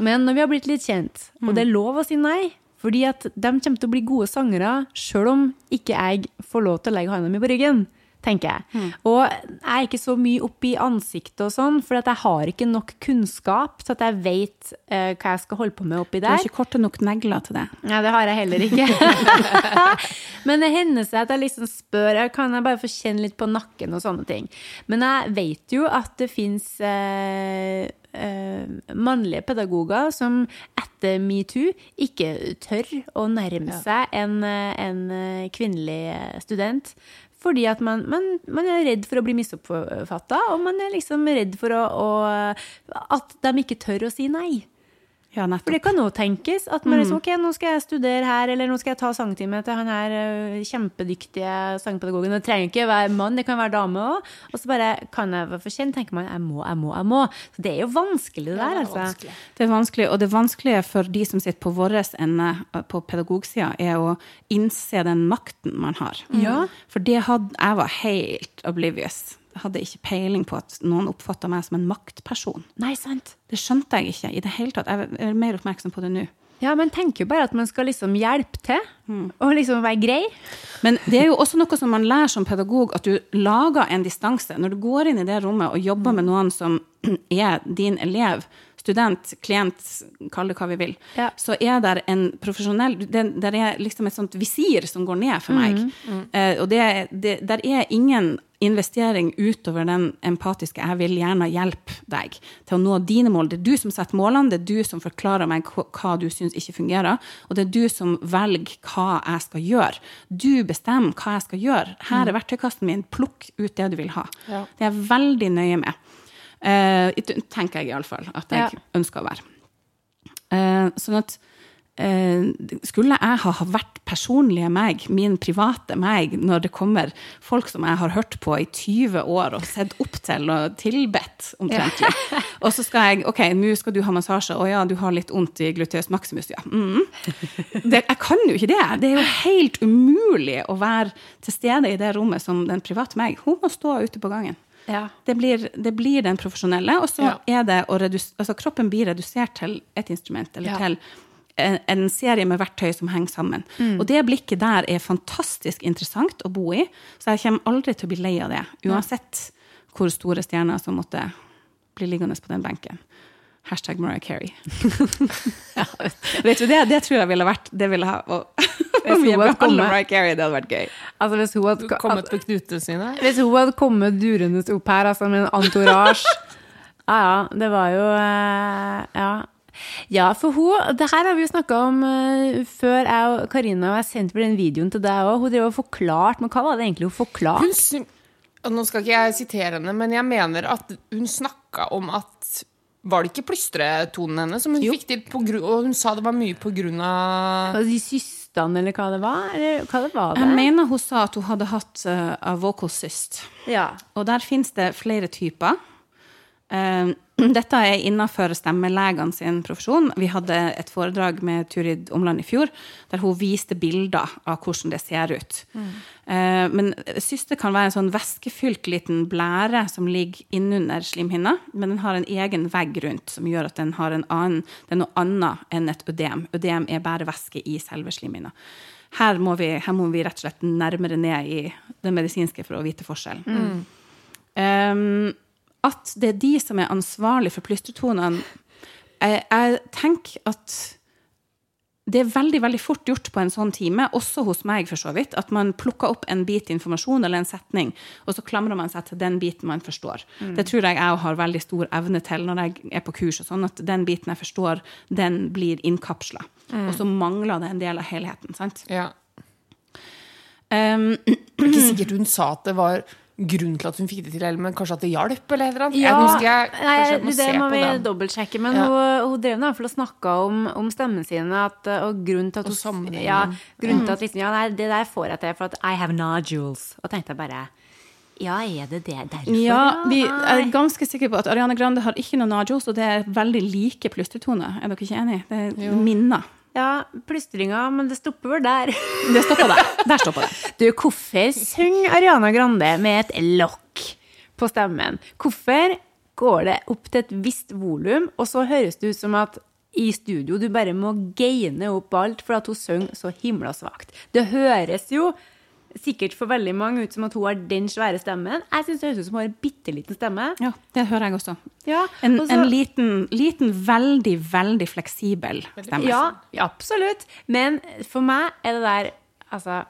Men når vi har blitt litt kjent, og det er lov å si nei fordi at de kommer til å bli gode sangere sjøl om ikke jeg får lov til å legge hånda mi på ryggen, tenker jeg. Og jeg er ikke så mye oppi ansiktet og sånn, for jeg har ikke nok kunnskap til at jeg vet uh, hva jeg skal holde på med oppi Du har der. ikke korte nok negler til det. Nei, det har jeg heller ikke. Men det hender seg at jeg liksom spør jeg kan jeg bare få kjenne litt på nakken og sånne ting. Men jeg vet jo at det fins eh, eh, mannlige pedagoger som etter metoo ikke tør å nærme seg en, eh, en eh, kvinnelig student. Fordi at man, man, man er redd for å bli misoppfatta, og man er liksom redd for å, å, at de ikke tør å si nei. Ja, For det kan òg tenkes at man liksom, ok, nå skal jeg studere her, eller nå skal jeg ta sangtime til han her kjempedyktige sangpedagogen. Det trenger ikke være mann, det kan være dame òg. Og så bare kan jeg være for kjent, tenker man jeg må, jeg må, jeg må. Så det er jo vanskelig, det der, altså. Det er vanskelig, og det vanskelige for de som sitter på vår ende eh, på pedagogsida, er å innse den makten man har. Ja. For det hadde Jeg var helt oblivious hadde ikke peiling på at noen oppfatta meg som en maktperson. Nei, sant. Det skjønte jeg ikke i det hele tatt. Jeg er mer oppmerksom på det nå. Ja, men tenker jo bare at man skal liksom hjelpe til, og liksom være grei. Men det er jo også noe som man lærer som pedagog, at du lager en distanse. Når du går inn i det rommet og jobber med noen som er din elev, student, klient, kall det hva vi vil, Ja. så er det en profesjonell det, Der er liksom et sånt visir som går ned for meg. Eh, og det, det, der er ingen investering utover den empatiske 'jeg vil gjerne hjelpe deg' til å nå dine mål. Det er du som setter målene, det er du som forklarer meg hva, hva du syns ikke fungerer, og det er du som velger hva jeg skal gjøre. Du bestemmer hva jeg skal gjøre. Her er verktøykassen min, plukk ut det du vil ha. Ja. Det er jeg veldig nøye med. Eh, tenker jeg iallfall at jeg Ja. ønsker å være. Eh, sånn at eh, skulle jeg ha vært personlige meg, min private meg, når det kommer folk som jeg har hørt på i 20 år og sett opp til og tilbedt omtrentlig, og så skal jeg OK, nå skal du ha massasje, å ja, du har litt vondt i gluteus maximus, ja. Mm. Det, jeg kan jo ikke det. Det er jo helt umulig å være til stede i det rommet som den private meg. Hun må stå ute på gangen. Ja. Det blir, det blir den profesjonelle, og så Ja. er det å redusere altså kroppen blir redusert til et instrument, eller Ja. til en, en serie med verktøy som henger sammen. Mm. Og det blikket der er fantastisk interessant å bo i, så jeg kommer aldri til å bli lei av det, uansett hvor store stjerner som måtte bli liggende på den benken. Hashtag Mariah Carey. Vet du, det, det tror jeg ville vært Det ville ha og, Hvis hun hadde kommet- Mariah Carey, det hadde vært gøy. Altså, hvis hun hadde, Kommet på knutene sine. hvis hun hadde kommet durende opp her, altså med en entourage Ja, ja, det var jo eh, Ja. Ja, for hun Det her har vi jo snakka om eh, før jeg og Karina og jeg sendte den videoen til deg òg. Hun drev og forklarte, men hva var det egentlig hun forklarte? Hun, nå skal ikke jeg sitere henne, men jeg mener at hun snakka om at Var det ikke plystretonen hennes som hun fikk til? På grunn, og hun sa det var mye på grunn av De systene, eller hva det var? Eller hva det var det? Jeg mener hun sa at hun hadde hatt uh, a vocal cyst. ja. Og der finnes det flere typer. Eh, dette er innenfor stemmelegene sin profesjon. Vi hadde et foredrag med Turid Omland i fjor, der hun viste bilder av hvordan det ser ut. Mm. men syste kan være en sånn væskefylt liten blære som ligger innunder slimhinna, men den har en egen vegg rundt som gjør at den har en annen, er noe annet enn et ødem. Ødem er bare væske i selve slimhinna. Her må, vi, her må vi rett og slett nærmere ned i det medisinske for å vite forskjellen. Um, at det er de som er ansvarlig for plystretonene jeg, jeg tenker at det er veldig veldig fort gjort på en sånn time, også hos meg for så vidt, at man plukker opp en bit informasjon eller en setning, og så klamrer man seg til den biten man forstår. Det tror jeg jeg har veldig stor evne til når jeg er på kurs, og sånn at den biten jeg forstår, den blir innkapsla. Og så mangler det en del av helheten. sant? Ja. Um, Det er ikke sikkert hun sa at det var grunnen til at hun fikk det til, eller men kanskje at det hjalp, eller et eller annet. Ja, jeg jeg, nei, jeg må det må vi dobbeltsjekke. Men Ja. hun, hun drev i hvert fall og snakka om, om stemmen sin, at, og grunnen til at hun ja, grunnen til at liksom, ja, nei, det der får jeg til for at I have nodules. Og tenkte jeg bare Ja, er det det derfor? Ja, vi er ganske sikre på at Ariane Grande har ikke noen nodules, og det er veldig like plystretone. Er dere ikke enig? Det er minner. Ja, plystringa, men det stopper vel der. Det stopper der. Der stopper det. Du, hvorfor synger Ariana Grande med et lokk på stemmen? Hvorfor går det opp til et visst volum, og så høres det ut som at i studio du bare må gaine opp alt for at hun synger så himla svakt? Det høres jo sikkert for veldig mange ut som at hun har den svære stemmen. Jeg syns det høres ut som hun har en bitte liten stemme. Ja, det hører jeg også. Ja, En, også en liten, liten, veldig, veldig fleksibel stemme. Ja, ja, absolutt. Men for meg er det der Altså,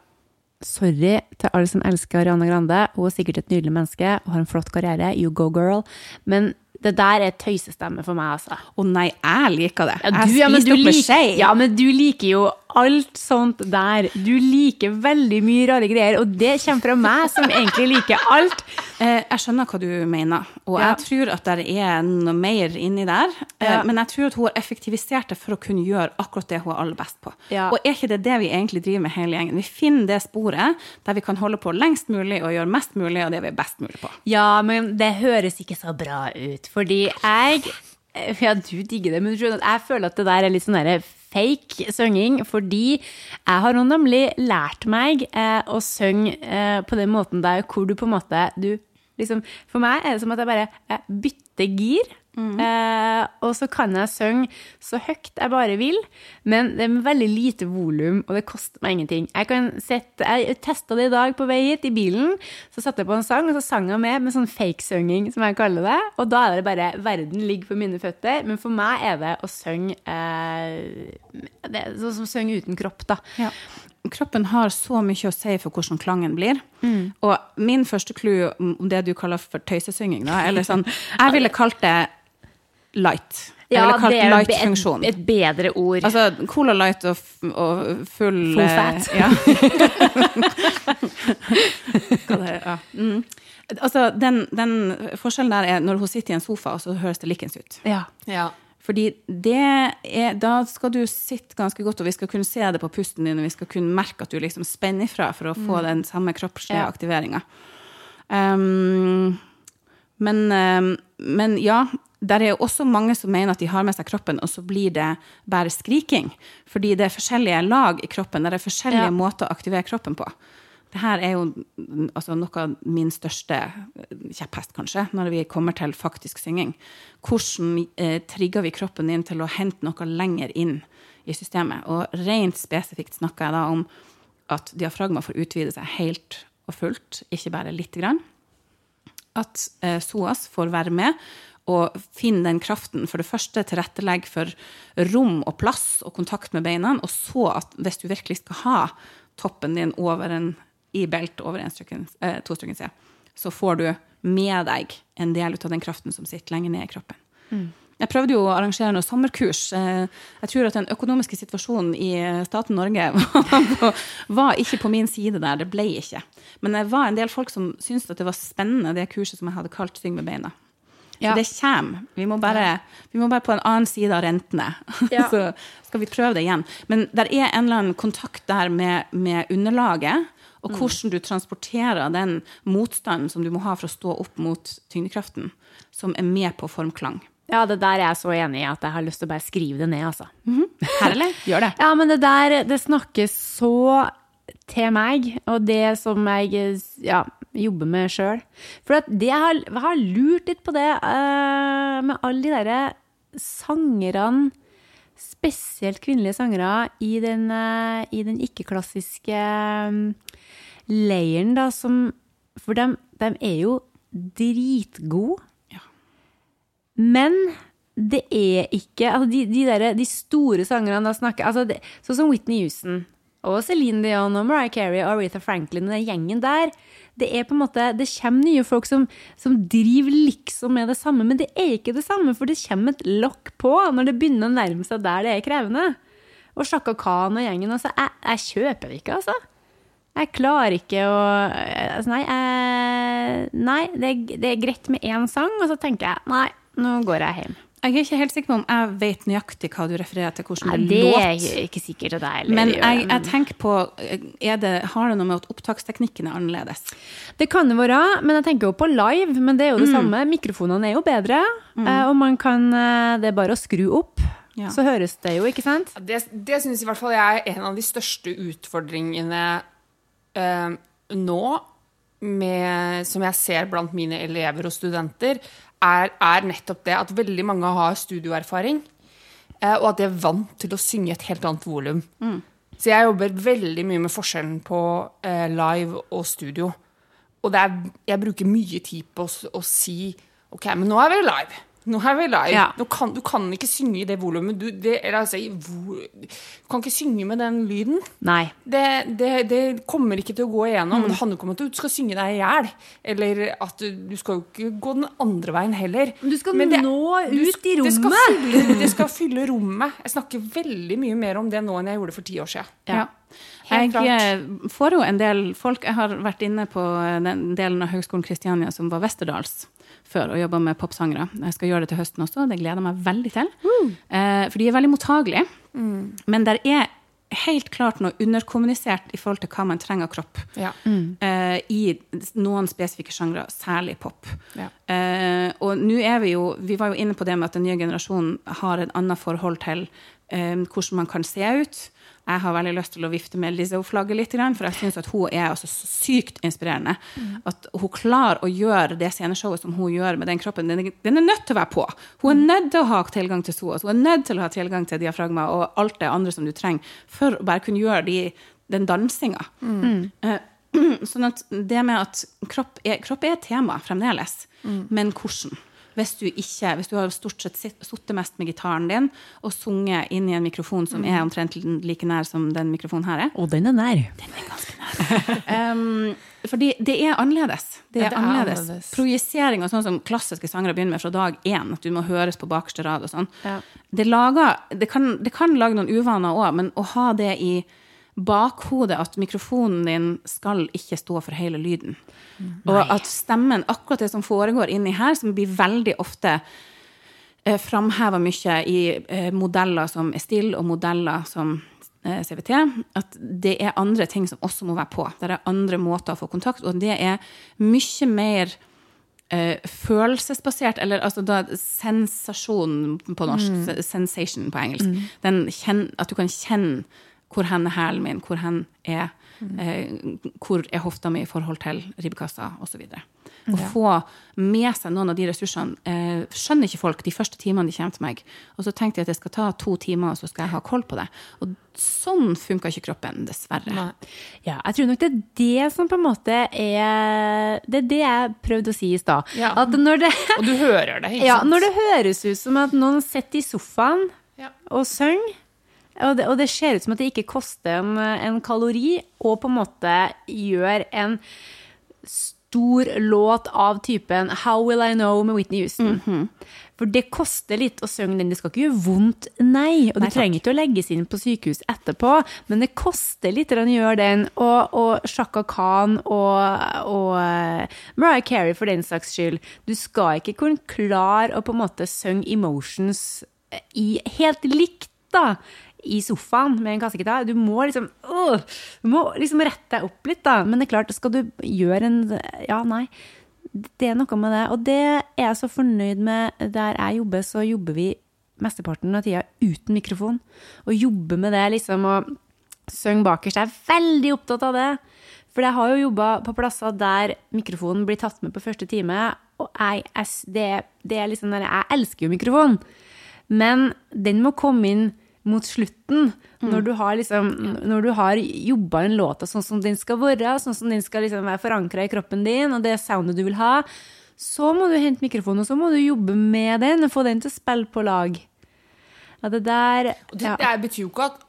sorry til alle som elsker Ariana Grande. Hun er sikkert et nydelig menneske og har en flott karriere. You go, girl. Men det der er tøysestemme for meg, altså. Å nei, jeg liker det. Ja, jeg du, ja, spiste du opp med skje. ja, men du liker jo alt sånt der. Du liker veldig mye rare greier, og det kommer fra meg, som egentlig liker alt. Eh, jeg skjønner hva du mener, og Ja. jeg tror at det er noe mer inni der. Eh, Ja. Men jeg tror at hun har effektivisert det for å kunne gjøre akkurat det hun er aller best på. Ja. Og er ikke det det vi egentlig driver med hele gjengen? Vi finner det sporet der vi kan holde på lengst mulig og gjøre mest mulig av det vi er best mulig på. Ja, men det høres ikke så bra ut, fordi jeg Ja, du digger det, men jeg føler at det der er litt sånn derre fake synging, fordi jeg har nemlig lært meg eh, å synge eh, på den måten der hvor du på en måte Du liksom, For meg er det som at jeg bare jeg bytter gir. Eh, og så kan jeg synge så høyt jeg bare vil, men det er med veldig lite volum, og det koster meg ingenting. Jeg kan sette, jeg testa det i dag på vei hit i bilen. Så satte jeg på en sang, og så sang jeg med med sånn fake-synging, som jeg kaller det. Og da er det bare verden ligger for mine føtter. Men for meg er det å synge eh, det er Sånn som å synge uten kropp, da. Ja. Kroppen har så mye å si for hvordan klangen blir. Og min første clue om det du kaller for tøysesynging, da, eller sånn Jeg ville kalt det light. Jeg Ja, ville kalt det er et, light-funksjon. et bedre ord. Altså Cola Light og, f- og full Full eh, fat. Ja. Hva det er, ja. Mm. Altså, den, den forskjellen der er når hun sitter i en sofa, og så høres det likens ut. ja. Ja. Fordi det er, da skal du sitte ganske godt, og vi skal kunne se det på pusten din, og vi skal kunne merke at du liksom spenner ifra for å få den samme kroppslige Ja. aktiveringa. Um, men, um, men ja, der er jo også mange som mener at de har med seg kroppen, og så blir det bare skriking. Fordi det er forskjellige lag i kroppen, det er forskjellige Ja. måter å aktivere kroppen på. Det her er jo altså, noe av min største eh, kjepphest, kanskje, når vi kommer til faktisk synging. Hvordan eh, trigger vi kroppen din til å hente noe lenger inn i systemet? Og rent spesifikt snakker jeg da om at diafragma får utvide seg helt og fullt, ikke bare lite grann. At eh, SOAS får være med og finne den kraften. For det første tilrettelegge for rom og plass og kontakt med beina, og så at hvis du virkelig skal ha toppen din over en, i belt over en stykken, eh, to stykker side, så får du med deg en del av den kraften som sitter lenger ned i kroppen. Jeg prøvde jo å arrangere noe sommerkurs. Eh, Jeg tror at den økonomiske situasjonen i eh, staten Norge var, var ikke på min side der. Det ble ikke. Men det var en del folk som syntes at det var spennende, det kurset som jeg hadde kalt Syng med beina. Ja. Så det kommer. Vi må, bare, vi må bare på en annen side av rentene. Ja. Så skal vi prøve det igjen. Men det er en eller annen kontakt der med, med underlaget, og hvordan du transporterer den motstanden som du må ha for å stå opp mot tyngdekraften, som er med på formklang. Ja, det der er jeg så enig i at jeg har lyst til å bare skrive det ned, altså. Herlig. Gjør det. Ja, men det der, det snakkes så til meg, og det som jeg ja, jobber med sjøl. For at det jeg har, jeg har lurt litt på det uh, med alle de derre sangerne, spesielt kvinnelige sangere, i den, uh, den ikke-klassiske um, leiren, da, som For de, er jo dritgode. Men det er ikke altså de, de, der, de store sangerne da snakker altså det, Sånn som Whitney Houston og Celine Dion og Mariah Carey og Aretha Franklin og den gjengen der. Det er på en måte, det kommer nye folk som, som driver liksom med det samme, men det er ikke det samme, for det kommer et lokk på når det begynner å nærme seg der det er krevende. Og Shaka Khan og gjengen. Altså, jeg, jeg kjøper det ikke, altså. Jeg klarer ikke å altså, Nei, jeg, nei det, det er greit med én sang, og så tenker jeg nei, nå går jeg hjem. Jeg er ikke helt sikker på om jeg vet nøyaktig hva du refererer til, hvordan Nei, det, det er låt. ikke sikkert det er, Men jeg, jeg tenker på er det, Har det noe med at opptaksteknikken er annerledes? Det kan det være, men jeg tenker jo på live. Men det er jo det Mm. samme. Mikrofonene er jo bedre, Mm. og man kan eh, Det er bare å skru opp. Ja. Så høres det jo, ikke sant? Det, det syns i hvert fall jeg er en av de største utfordringene eh, nå, med, som jeg ser blant mine elever og studenter, er, er nettopp det at veldig mange har studioerfaring, eh, og at de er vant til å synge et helt annet volum. Så jeg jobber veldig mye med forskjellen på eh, live og studio. Og det er, jeg bruker mye tid på å, å si OK, men nå er vi live. Nå er vi live. Ja. Kan, du kan ikke synge i det volumet. Du, det, altså, du kan ikke synge med den lyden. Nei. Det, det, det kommer ikke til å gå igjennom. Det handler ikke om at du skal synge deg i hjel. Eller at du, du skal jo ikke gå den andre veien heller. Men du skal Men nå ut i Det skal, rommet. fylle, det skal fylle rommet. Jeg snakker veldig mye mer om det nå enn jeg gjorde for ti år siden. Ja. Helt Jeg eh, får jo en del folk Jeg har vært inne på den delen av Høgskolen Kristiania som var Westerdals før, og jobba med popsangere. Jeg skal gjøre det til høsten også, det gleder jeg meg veldig til. Eh, for de er veldig mottagelige. Men der er helt klart noe underkommunisert i forhold til hva man trenger av kropp. Ja. eh, I noen spesifikke sjangre, særlig pop. Ja. Eh, og nå er vi jo Vi var jo inne på det med at den nye generasjonen har et annet forhold til eh, hvordan man kan se ut. Jeg har veldig lyst til å vifte med Lizzo-flagget litt, for jeg syns at hun er altså så sykt inspirerende. At hun klarer å gjøre det sceneshowet som hun gjør med den kroppen. Den er, den er nødt til å være på. Hun er nødt til å ha tilgang til SOAS, hun er nødt til å ha tilgang til diafragma og alt det andre som du trenger, for å bare kunne gjøre de, den dansinga. Eh, Sånn at det med at kropp er, kropp er et tema fremdeles, men hvordan? Hvis du, ikke, hvis du har stort sett sitt- sittet mest med gitaren din og sunget inn i en mikrofon som er omtrent like nær som den mikrofonen her er, Og den er nær. Um, fordi det er annerledes. Det er, Ja, det er annerledes. annerledes. Projisering og sånn som klassiske sangere begynner med fra dag én, at du må høres på bakerste rad og sånn. Ja. Det, det, kan, det kan lage noen uvaner òg, men å ha det i bakhodet at mikrofonen din skal ikke stå for hele lyden. Og at stemmen, akkurat det som foregår inni her, som blir veldig ofte eh, framheva mye i eh, modeller som er stille og modeller som eh, CVT, at det er andre ting som også må være på. Det er andre måter å få kontakt, og det er mye mer eh, følelsesbasert, eller altså da sensasjon på norsk, mm. sensation på engelsk. Den kjen, at du kan kjenne hvor hen er hælen min, hvor hen er eh, hvor er hofta mi i forhold til ribbekassa osv. Å få med seg noen av de ressursene eh, skjønner ikke folk de første timene de kommer til meg. Og så tenkte jeg at det skal ta to timer, og så skal jeg ha koll på det. Og sånn funka ikke kroppen, dessverre. Ja, jeg tror nok det er det som på en måte er Det er det jeg prøvde å si i stad. Ja. Og du hører det, ikke sant? ja, når det høres ut som at noen sitter i sofaen Ja. og synger, og det, og det ser ut som at det ikke koster en, en kalori, og på en måte gjør en stor låt av typen How Will I Know med Whitney Houston. For det koster litt å synge den. Det skal ikke gjøre vondt, nei. Og du trenger ikke å legges inn på sykehus etterpå, men det koster litt å gjøre den. Og, og Shaka Khan og, og eh, Mariah Carey for den saks skyld. Du skal ikke kunne klare å på en måte synge emotions i, helt likt, da. I sofaen med en kassegitar. Du må liksom øh, Du må liksom rette deg opp litt, da. Men det er klart, skal du gjøre en Ja, nei. Det er noe med det. Og det er jeg så fornøyd med. Der jeg jobber, så jobber vi mesteparten av tida uten mikrofon. Og jobber med det, liksom, og synge bakerst. Jeg er veldig opptatt av det. For jeg har jo jobba på plasser der mikrofonen blir tatt med på første time. Og jeg, jeg, det, det er liksom jeg elsker jo mikrofon. Men den må komme inn mot slutten, når du har, liksom, når du har jobba en låt sånn som den skal være, sånn som den skal liksom være forankra i kroppen din, og det soundet du vil ha, så må du hente mikrofonen, og så må du jobbe med den og få den til å spille på lag. Ja, det der ja. Det, det betyr jo ikke at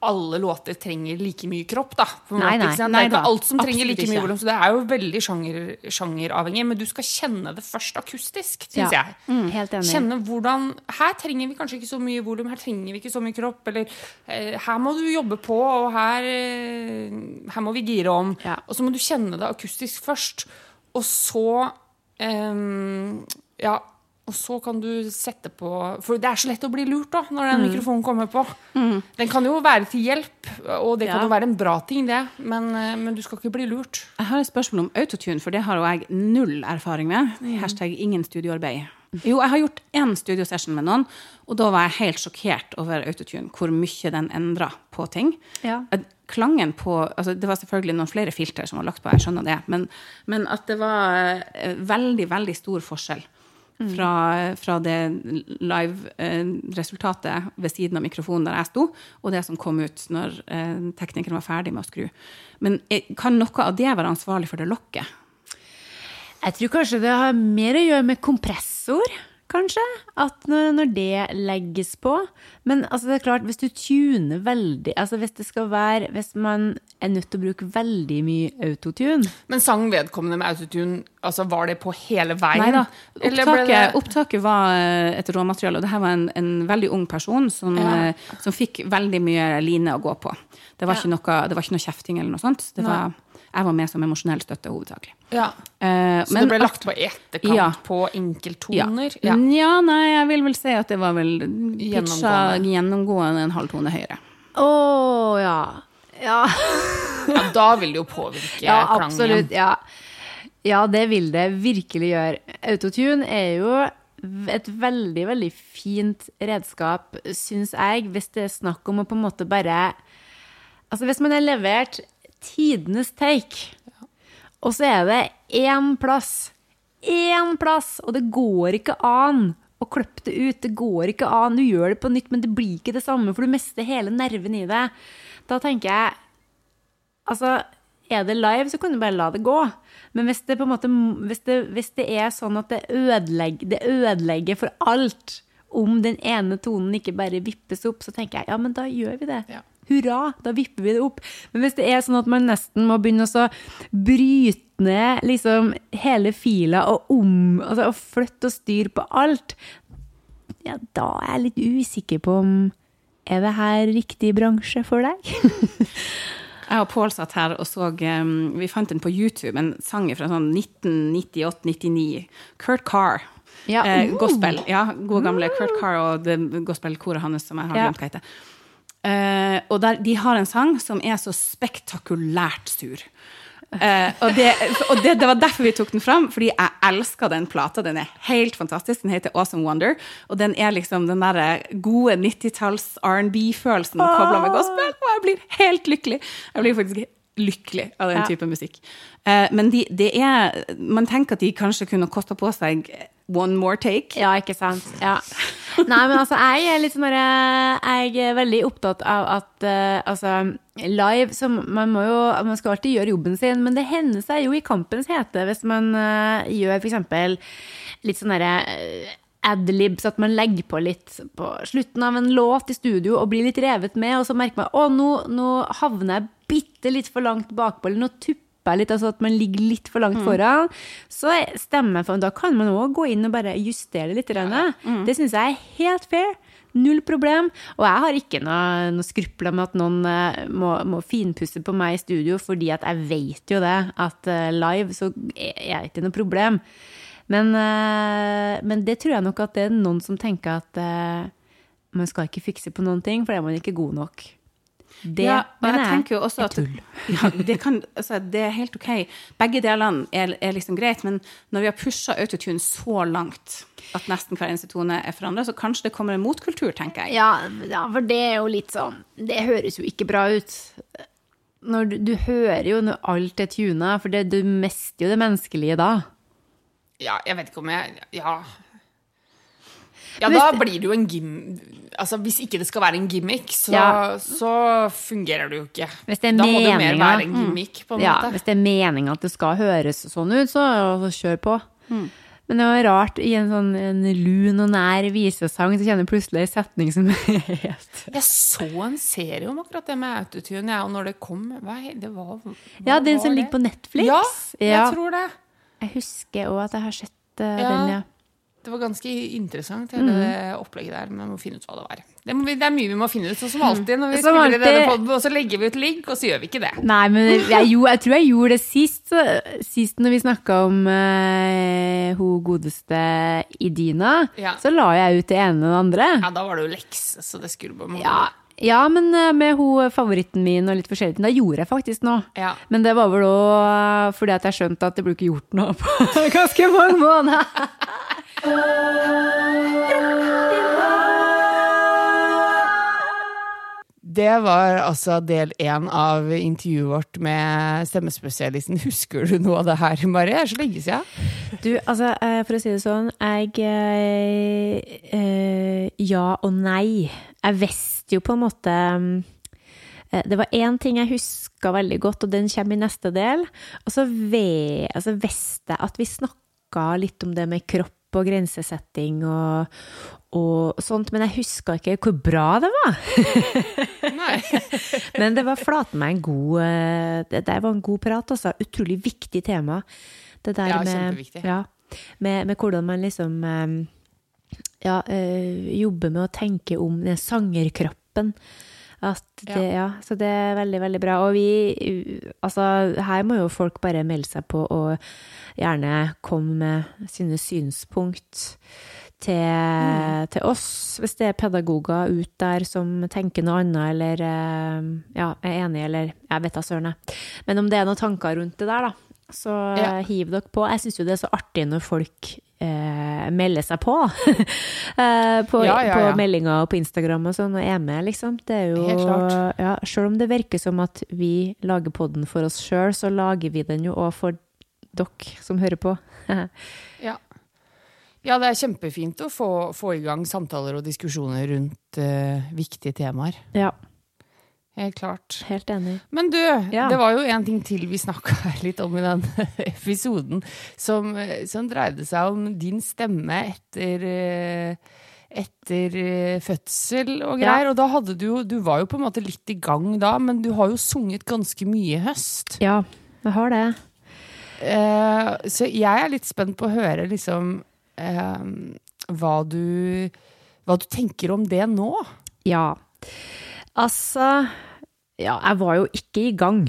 alle låter trenger like mye kropp, da. Nei, nei. det er ikke alt som trenger like mye volum, så det er jo veldig sjanger, sjangeravhengig. Men du skal kjenne det først akustisk, syns Ja. jeg. Mm, helt enig. Kjenne hvordan Her trenger vi kanskje ikke så mye volum, her trenger vi ikke så mye kropp, eller eh, her må du jobbe på, og her, eh, her må vi gire om. Ja. Og så må du kjenne det akustisk først, og så ehm, Ja. Og så kan du sette på For det er så lett å bli lurt da, når Mm. den mikrofonen kommer på. Den kan jo være til hjelp, og det kan jo være en bra ting, det. Men, eh, men du skal ikke bli lurt. Jeg har et spørsmål om autotune, for det har jo jeg null erfaring med. Hashtag ingen studioarbeid. Jo, jeg har gjort én studiosession med noen, og da var jeg helt sjokkert over autotune, hvor mye den endra på ting. Ja. Klangen på altså Det var selvfølgelig noen flere filter som var lagt på, jeg skjønner det, men, men at det var eh, veldig, veldig stor forskjell. Fra, fra det live-resultatet ved siden av mikrofonen der jeg sto, og det som kom ut når eh, teknikeren var ferdig med å skru. Men eh, kan noe av det være ansvarlig for det lokket? Jeg tror kanskje det har mer å gjøre med kompressor, kanskje. At når, det legges på. Men altså, det er klart, hvis du tuner veldig Altså hvis det skal være Hvis man er nødt til å bruke veldig mye autotune Men sang vedkommende med autotune, altså var det på hele veien? Nei da. Opptaket, det- opptaket var eh, et råmateriale, og det her var en, en veldig ung person som, Ja. eh, som fikk veldig mye line å gå på. Det var, ikke noe, det var ikke noe kjefting eller noe sånt. Det var, jeg var med som emosjonell støtte, hovedsakelig. Ja. Uh, Så men det ble lagt på etterkant Ja. på ja. enkelttoner? Ja. nei, jeg vil vel si at det var vel pitcha Gjennomgående. gjennomgående en halv tone høyere. Å ja. Ja, Ja, da vil det jo påvirke ja klangen. absolutt. Ja. ja, det vil det virkelig gjøre. Autotune er jo et veldig, veldig fint redskap, syns jeg, hvis det er snakk om å på en måte bare Altså hvis man har levert tidenes take, og så er det én plass, én plass, og det går ikke an å klippe det ut. Det går ikke an. Du gjør det på nytt, men det blir ikke det samme, for du mister hele nerven i det. Da tenker jeg Altså, er det live, så kan du bare la det gå. Men hvis det, måte, hvis det, hvis det er sånn at det ødelegger, det ødelegger for alt om den ene tonen ikke bare vippes opp, så tenker jeg ja, men da gjør vi det. Ja. Hurra, da vipper vi det opp. Men hvis det er sånn at man nesten må begynne å bryte ned liksom hele fila og om altså, og flytte og styre på alt, ja, da er jeg litt usikker på om er det her riktig bransje for deg? Jeg og Pål satt her og så um, Vi fant den på YouTube, en sang fra sånn 1998-99. Kurt Carr. Ja. Eh, Uh. gospel. Ja, gode gamle Kurt Carr og det gospelkoret hans som jeg har glemt hva heter. Eh, og der, de har en sang som er så spektakulært sur. Uh, og det, og det, det var derfor vi tok den fram, fordi jeg elsker den plata. Den er helt fantastisk. Den heter Awesome Wonder. Og den er liksom den derre gode 90-talls R&B-følelsen kobla med gospel. Og jeg blir helt lykkelig. Jeg blir faktisk lykkelig av den Ja. type musikk. Uh, men de, det er Man tenker at de kanskje kunne kosta på seg one more take. Ja, ikke sant. Ja. Nei, men altså, jeg er litt sånn Jeg er veldig opptatt av at uh, altså, live så Man må jo Man skal alltid gjøre jobben sin, men det hender seg jo i kampens hete hvis man uh, gjør eksempel litt sånn derre uh, adlibs, at man legger på litt på slutten av en låt i studio og blir litt revet med, og så merker man å, nå, nå havner jeg bitte litt for langt bakpå, eller nå tupper jeg litt, altså at man ligger litt for langt foran, så stemmer for Da kan man òg gå inn og bare justere litt. grann. Det syns jeg er helt fair. Null problem. Og jeg har ikke noe, noe skrupler med at noen eh, må, må finpusse på meg i studio, fordi at jeg vet jo det, at eh, live så er det ikke noe problem. Men, eh, men det tror jeg nok at det er noen som tenker at man skal ikke fikse på noen ting, for det er man ikke god nok. Det ja, mener jeg jeg også er at tull. ja, det, kan, altså, det er helt ok. Begge delene er, er liksom greit, men når vi har pusha autotune så langt at nesten hver eneste tone er forandra, så kanskje det kommer en motkultur, tenker jeg. Ja, ja, for det er jo litt sånn Det høres jo ikke bra ut. Når du, du hører jo når alt er tuna, for det, du mister jo det menneskelige da. Ja, jeg vet ikke om jeg Ja. Ja, da blir det jo en gim... Altså, Hvis ikke det skal være en gimmick, så, Ja. så fungerer det jo ikke. Da må det jo mer være en gimmick, på en Ja, måte. hvis det er meninga at det skal høres sånn ut, så, så kjør på. Men det var rart, i en sånn en lun og nær visesang, så kjenner jeg plutselig en setning som er helt Jeg så en serie om akkurat det med autotune, jeg, og når det kom hva, det var, hva Ja, den som ligger på? Netflix. Ja, jeg Ja. tror det. Jeg husker òg at jeg har sett uh, Ja. den, ja. Det var ganske interessant, hele Mhm. det opplegget der. Men vi må finne ut hva det var. Det, må vi, det er mye vi må finne ut, sånn som alltid. Når vi Som spiller i denne alltid. podden, og så legger vi ut link, og så gjør vi ikke det. Nei, men jeg, jo, jeg tror jeg gjorde det sist, sist når vi snakka om uh, hun godeste Idina. Ja. Så la jeg ut det ene og det andre. Ja, da var det jo leks, så det skulle bare Ja, ja men eh, med hun favoritten min og litt forskjellig, da gjorde jeg faktisk noe. Ja. Men det var vel òg fordi at jeg skjønte at det ble ikke gjort noe på ganske mange måneder. Det var altså del én av intervjuet vårt med stemmespesialisten. Husker du noe av det her, Mari? Det er så lenge siden. Du, altså, eh, for å si det sånn, jeg eh, eh, Ja og nei. Jeg visste jo på en måte Det var én ting jeg huska veldig godt, og den kommer i neste del. Og så altså, visste jeg at vi snakka litt om det med kropp og grensesetting og, og sånt, men jeg huska ikke hvor bra det var. Men det var flaten meg en god eh, Det der var en god prat, altså. Utrolig viktig tema. Det der Ja, med. Ja, med, med hvordan man liksom eh, ja, øh, jobber med å tenke om den sangerkroppen. Det, ja. så det er veldig, veldig bra. Og vi Altså, her må jo folk bare melde seg på og gjerne komme med sine synspunkt til, til oss, hvis det er pedagoger ut der som tenker noe annet, eller eh, ja, er enig, eller jeg vet da søren, jeg. Men om det er noen tanker rundt det der, da, så Ja. hiv dere på. Jeg syns jo det er så artig når folk eh, melder seg på. eh, på, Ja, ja, på ja. meldinger og på Instagram og sånn, og er med, liksom. Det er jo Helt klart. Ja, Selv om det virker som at vi lager podden for oss sjøl, så lager vi den jo òg for dere som hører på. Ja. ja, det er kjempefint å få, få i gang samtaler og diskusjoner rundt eh, viktige temaer. ja, Helt klart. helt enig. Men du, Ja. det var jo en ting til vi snakka litt om i den episoden, som, som dreide seg om din stemme etter eh, etter eh, fødsel og Ja. greier. Og da hadde du jo Du var jo på en måte litt i gang da, men du har jo sunget ganske mye i høst. Ja, jeg har det. Eh, så jeg er litt spent på å høre liksom eh, hva du Hva du tenker om det nå. Ja. Altså Ja, jeg var jo ikke i gang.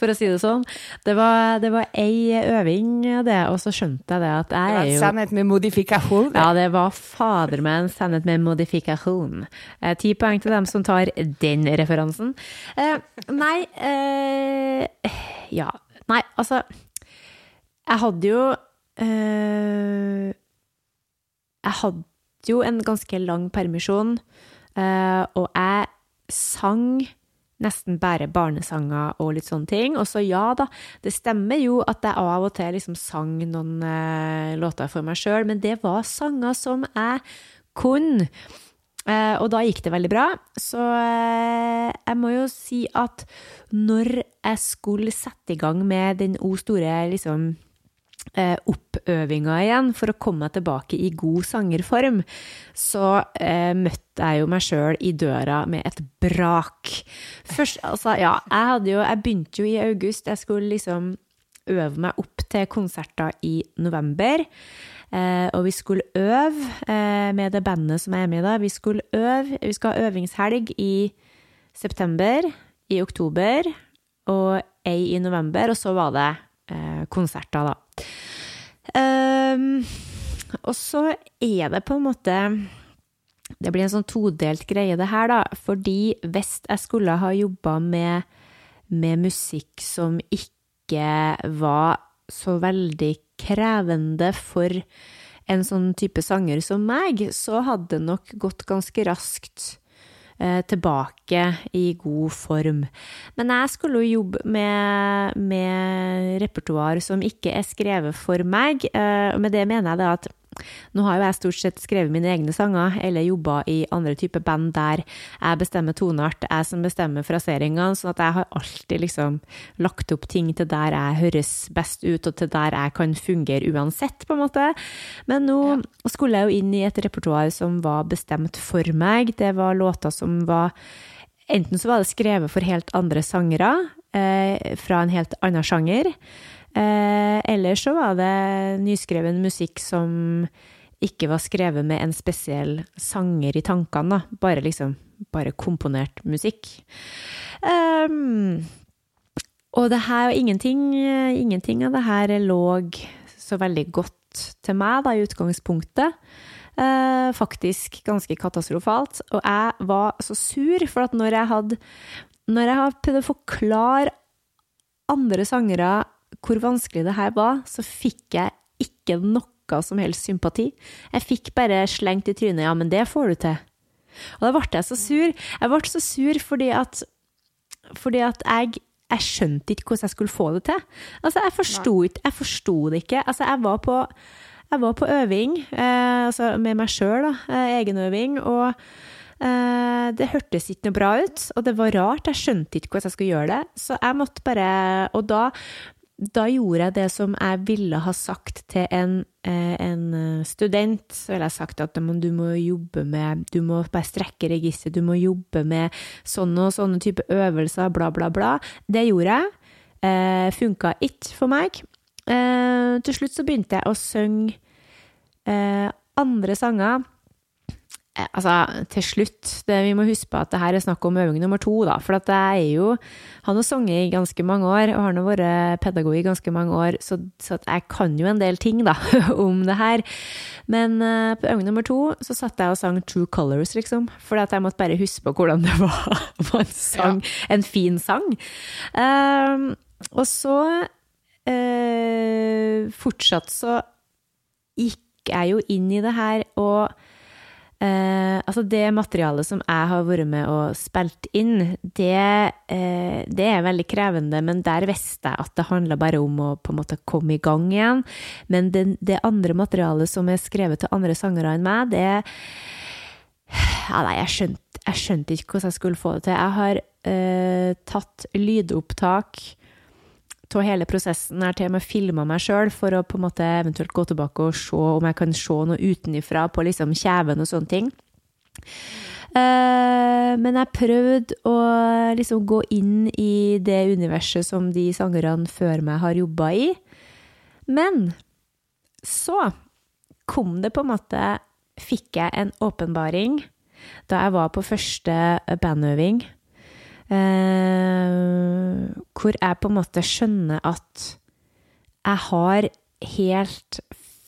For å si det sånn. Det var, det var ei øving, det, og så skjønte jeg det at jeg er jo Sannhet med modifikasjon. Ja, det var fader meg en sannhet med modifikasjon. Eh, Ti poeng til dem som tar den referansen. Eh, nei eh, Ja. Nei, altså Jeg hadde jo eh, Jeg hadde jo en ganske lang permisjon, eh, og jeg sang nesten bare barnesanger og litt sånne ting. Og så ja da, det stemmer jo at jeg av og til liksom sang noen eh, låter for meg sjøl, men det var sanger som jeg kunne. Eh, og da gikk det veldig bra. Så jeg må jo si at når jeg skulle sette i gang med den o store liksom eh, oppøvinga igjen for å komme meg tilbake i god sangerform, så eh, møtte jeg jo meg sjøl i døra med et brak. Først, altså, ja, jeg hadde jo Jeg begynte jo i august. Jeg skulle liksom øve meg opp til konserter i november. Eh, og vi skulle øve eh, med det bandet som jeg er med i da. Vi skulle øve Vi skal ha øvingshelg i september, i oktober og ei i november, og så var det eh, konserter, da. Ehm, og så er det på en måte Det blir en sånn todelt greie, det her, da. Fordi hvis jeg skulle ha jobba med, med musikk som ikke var så veldig krevende for en sånn type sanger som meg, så hadde det nok gått ganske raskt tilbake i god form. Men jeg skulle jo jobbe med, med repertoar som ikke er skrevet for meg. eh, Og med det mener jeg det at nå har jo jeg stort sett skrevet mine egne sanger, eller jobba i andre typer band der jeg bestemmer toneart, jeg som bestemmer fraseringa, sånn at jeg har alltid liksom lagt opp ting til der jeg høres best ut, og til der jeg kan fungere uansett, på en måte. Men nå skulle jeg jo inn i et repertoar som var bestemt for meg. Det var låter som var Enten så var det skrevet for helt andre sangere, eh, fra en helt annen sjanger. Eh, eller så var det nyskreven musikk som ikke var skrevet med en spesiell sanger i tankene, da. Bare liksom Bare komponert musikk. Um, og det her, ingenting, ingenting av det her lå så veldig godt til meg, da, i utgangspunktet. Eh, faktisk ganske katastrofalt. Og jeg var så sur, for at når jeg hadde Når jeg har prøvd å forklare andre sangere hvor vanskelig det her var, så fikk jeg ikke noe som helst sympati. Jeg fikk bare slengt i trynet 'ja, men det får du til'. Og da ble jeg så sur. Jeg ble så sur fordi at, fordi at jeg jeg skjønte ikke hvordan jeg skulle få det til. Altså, jeg forsto ikke, jeg forsto det ikke. Altså, jeg var på, jeg var på øving, eh, altså med meg sjøl, da, eh, egenøving, og eh, det hørtes ikke noe bra ut. Og det var rart, jeg skjønte ikke hvordan jeg skulle gjøre det. Så jeg måtte bare Og da, da gjorde jeg det som jeg ville ha sagt til en, eh, en student. Så ville jeg sagt at du må jobbe med Du må bare strekke registeret, du må jobbe med sånne og sånne type øvelser, bla, bla, bla. Det gjorde jeg. Eh, Funka ikke for meg. Eh, til slutt så begynte jeg å synge eh, andre sanger. Eh, altså, til slutt det, Vi må huske på at det her er snakk om øving nummer to, da. For at jeg er jo Han har sunget i ganske mange år, og har nå vært pedagog i ganske mange år, så, så at jeg kan jo en del ting, da, om det her. Men uh, på øving nummer to så satt jeg og sang True Colors, liksom. For at jeg måtte bare huske på hvordan det var, en sang, en fin sang. Um, og så uh, fortsatt så gikk jeg jo inn i det her og eh, Altså, det materialet som jeg har vært med og spilt inn, det, eh, det er veldig krevende, men der visste jeg at det handla bare om å på en måte komme i gang igjen. Men det, det andre materialet som er skrevet til andre sangere enn meg, det ja, nei, jeg skjønte, jeg skjønte ikke hvordan jeg skulle få det til. Jeg har eh, tatt lydopptak av hele prosessen. Jeg har til og med filma meg sjøl for å på en måte eventuelt gå tilbake og se om jeg kan se noe utenifra på liksom kjeven og sånne ting. Eh, men jeg prøvde å liksom gå inn i det universet som de sangerne før meg har jobba i. Men så kom det på en måte Fikk jeg en åpenbaring da jeg var på første bandøving. Eh, hvor jeg på en måte skjønner at jeg har helt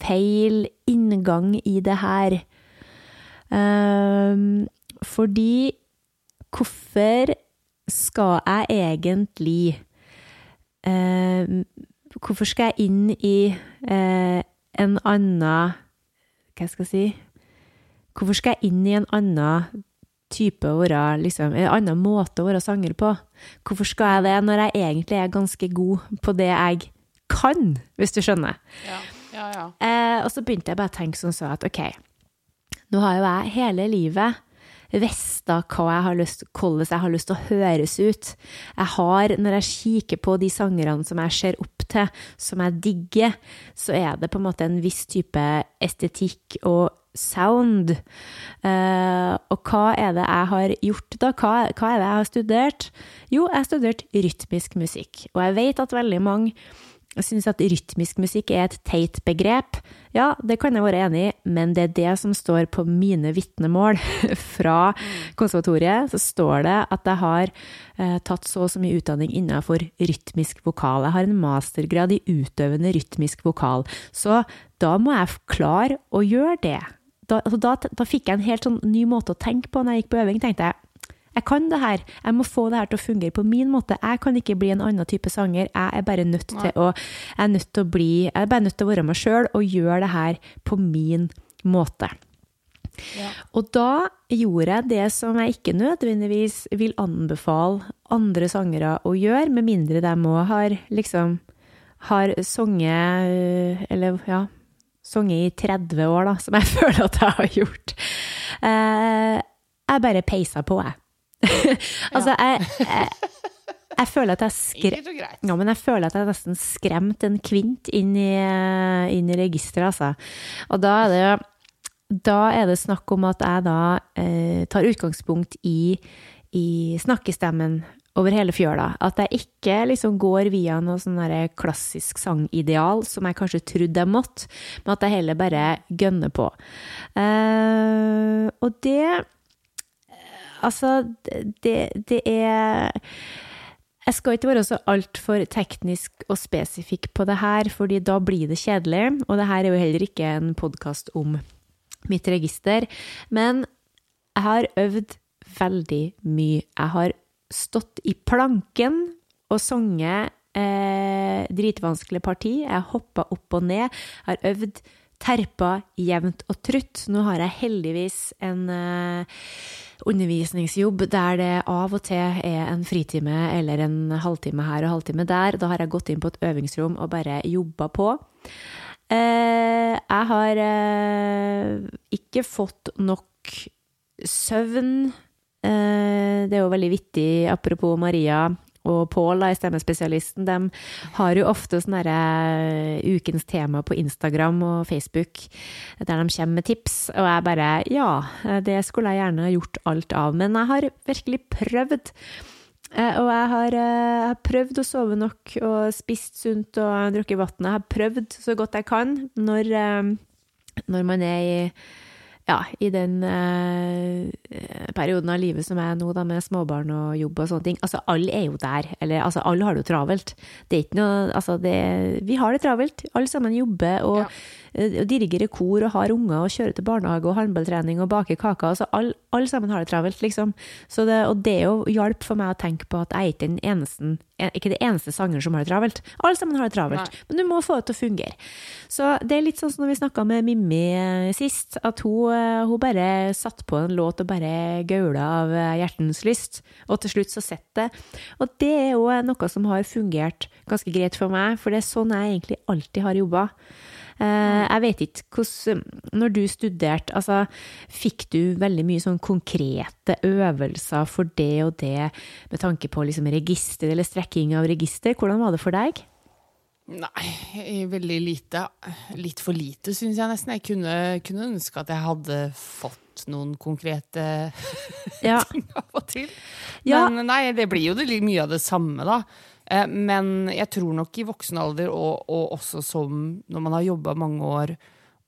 feil inngang i det her. Eh, fordi hvorfor skal jeg egentlig eh, Hvorfor skal jeg inn i en annen Hva skal jeg si Hvorfor skal jeg inn i en annen type å være liksom, En annen måte å være sanger på? Hvorfor skal jeg det når jeg egentlig er ganske god på det jeg kan, hvis du skjønner? Ja, ja, ja. Eh, og så begynte jeg bare å tenke sånn så at ok, nå har jo jeg hele livet visst hva jeg har lyst, hvordan jeg har lyst til å høres ut. Jeg har, når jeg kikker på de sangerne som jeg ser opp til, som jeg digger, så er det på en måte en viss type estetikk og sound. Uh, og hva er det jeg har gjort da? Hva, hva er det jeg har studert? Jo, jeg har studert rytmisk musikk. Og jeg vet at veldig mange syns at rytmisk musikk er et teit begrep. Ja, det kan jeg være enig i, men det er det som står på mine vitnemål fra konservatoriet. Så står det at jeg har uh, tatt så og så mye utdanning innenfor rytmisk vokal. Jeg har en mastergrad i utøvende rytmisk vokal. Så da må jeg klare å gjøre det. Da, altså da, da fikk jeg en helt sånn ny måte å tenke på når jeg gikk på øving. tenkte jeg, jeg kan det her, jeg må få det her til å fungere på min måte. Jeg kan ikke bli en annen type sanger. Jeg er bare nødt til å, jeg er nødt til å bli, jeg er bare nødt til å være meg sjøl og gjøre det her på min måte. Ja. Og da gjorde jeg det som jeg ikke nødvendigvis vil anbefale andre sangere å gjøre, med mindre de òg har liksom har sunget Eller ja, sunget i 30 år, da, som jeg føler at jeg har gjort. Eh, jeg bare peisa på, jeg. altså, jeg, jeg, jeg føler at jeg skre... Ja, men jeg føler at jeg nesten skremte en kvint inn i, inn i registeret, altså. Og da er det da er det snakk om at jeg da eh, tar utgangspunkt i, i snakkestemmen over hele fjøla. At jeg ikke liksom går via noe sånn klassisk sangideal som jeg kanskje trodde jeg måtte, men at jeg heller bare gønner på. Uh, og det Altså, det, det er jeg skal ikke være så altfor teknisk og spesifikk på det her, fordi da blir det kjedelig. Og det her er jo heller ikke en podkast om mitt register. Men jeg har øvd veldig mye. Jeg har stått i planken og sunget eh, dritvanskelige parti. Jeg hoppa opp og ned. Har øvd terpa jevnt og trutt. Nå har jeg heldigvis en eh, undervisningsjobb der det av og til er en fritime eller en halvtime her og halvtime der. Da har jeg gått inn på et øvingsrom og bare jobba på. Eh, jeg har eh, ikke fått nok søvn. Eh, det er jo veldig vittig, apropos Maria og Pål, Stemmespesialisten, de har jo ofte sånne ukens tema på Instagram og Facebook der de kommer med tips, og jeg bare Ja, det skulle jeg gjerne gjort alt av, men jeg har virkelig prøvd. Eh, Og jeg har, eh, jeg har prøvd å sove nok og spist sunt og drukket vann. Jeg har prøvd så godt jeg kan når, eh, når man er i ja, i den eh, perioden av livet som er nå, da, med småbarn og jobb og sånne ting. Altså, alle er jo der. Eller, altså, alle har det jo travelt. Det er ikke noe Altså, det Vi har det travelt. Alle sammen jobber og Ja. Eh, og dirigerer kor og har unger og kjører til barnehage og håndballtrening og baker kaker. Altså, alle all sammen har det travelt, liksom. Så det, og det er jo hjalp for meg å tenke på at jeg er ikke den eneste, ikke det eneste sangeren som har det travelt. Alle sammen har det travelt, Nei. men du må få det til å fungere. Så det er litt sånn som når vi snakka med Mimmi eh, sist, at hun, eh, hun bare satt på en låt og bare gaula av hjertens lyst, og til slutt så sitter det. Og det er jo noe som har fungert ganske greit for meg, for det er sånn jeg egentlig alltid har jobba. Eh, Jeg vet ikke hvordan Når du studerte, altså Fikk du veldig mye sånn konkrete øvelser for det og det med tanke på liksom register eller strekking av register? Hvordan var det for deg? Nei, veldig lite. Litt for lite, syns jeg nesten. Jeg kunne, kunne ønske at jeg hadde fått noen konkrete Ja. ting av og til. Ja. Men nei, det blir jo det, mye av det samme, da. Eh, Men jeg tror nok i voksen alder, og, og også som når man har jobba mange år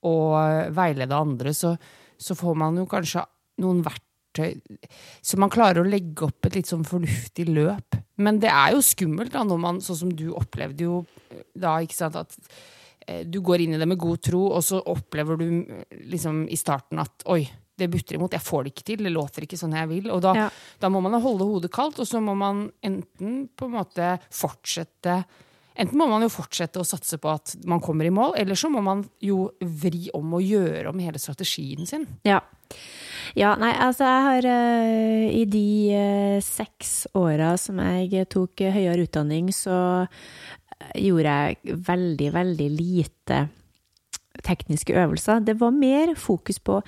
og veileda andre, så, så får man jo kanskje noen verktøy så man klarer å legge opp et litt sånn fornuftig løp. Men det er jo skummelt, da, når man, sånn som du opplevde jo da, ikke sant, at eh, du går inn i det med god tro, og så opplever du eh, liksom i starten at oi, det butter imot, jeg får det ikke til, det låter ikke sånn jeg vil. Og da, Ja. da må man holde hodet kaldt, og så må man enten på en måte fortsette Enten må man jo fortsette å satse på at man kommer i mål, eller så må man jo vri om og gjøre om hele strategien sin. Ja. Ja, nei, altså jeg har uh, I de uh, seks åra som jeg tok uh, høyere utdanning, så gjorde jeg veldig, veldig lite tekniske øvelser. Det var mer fokus på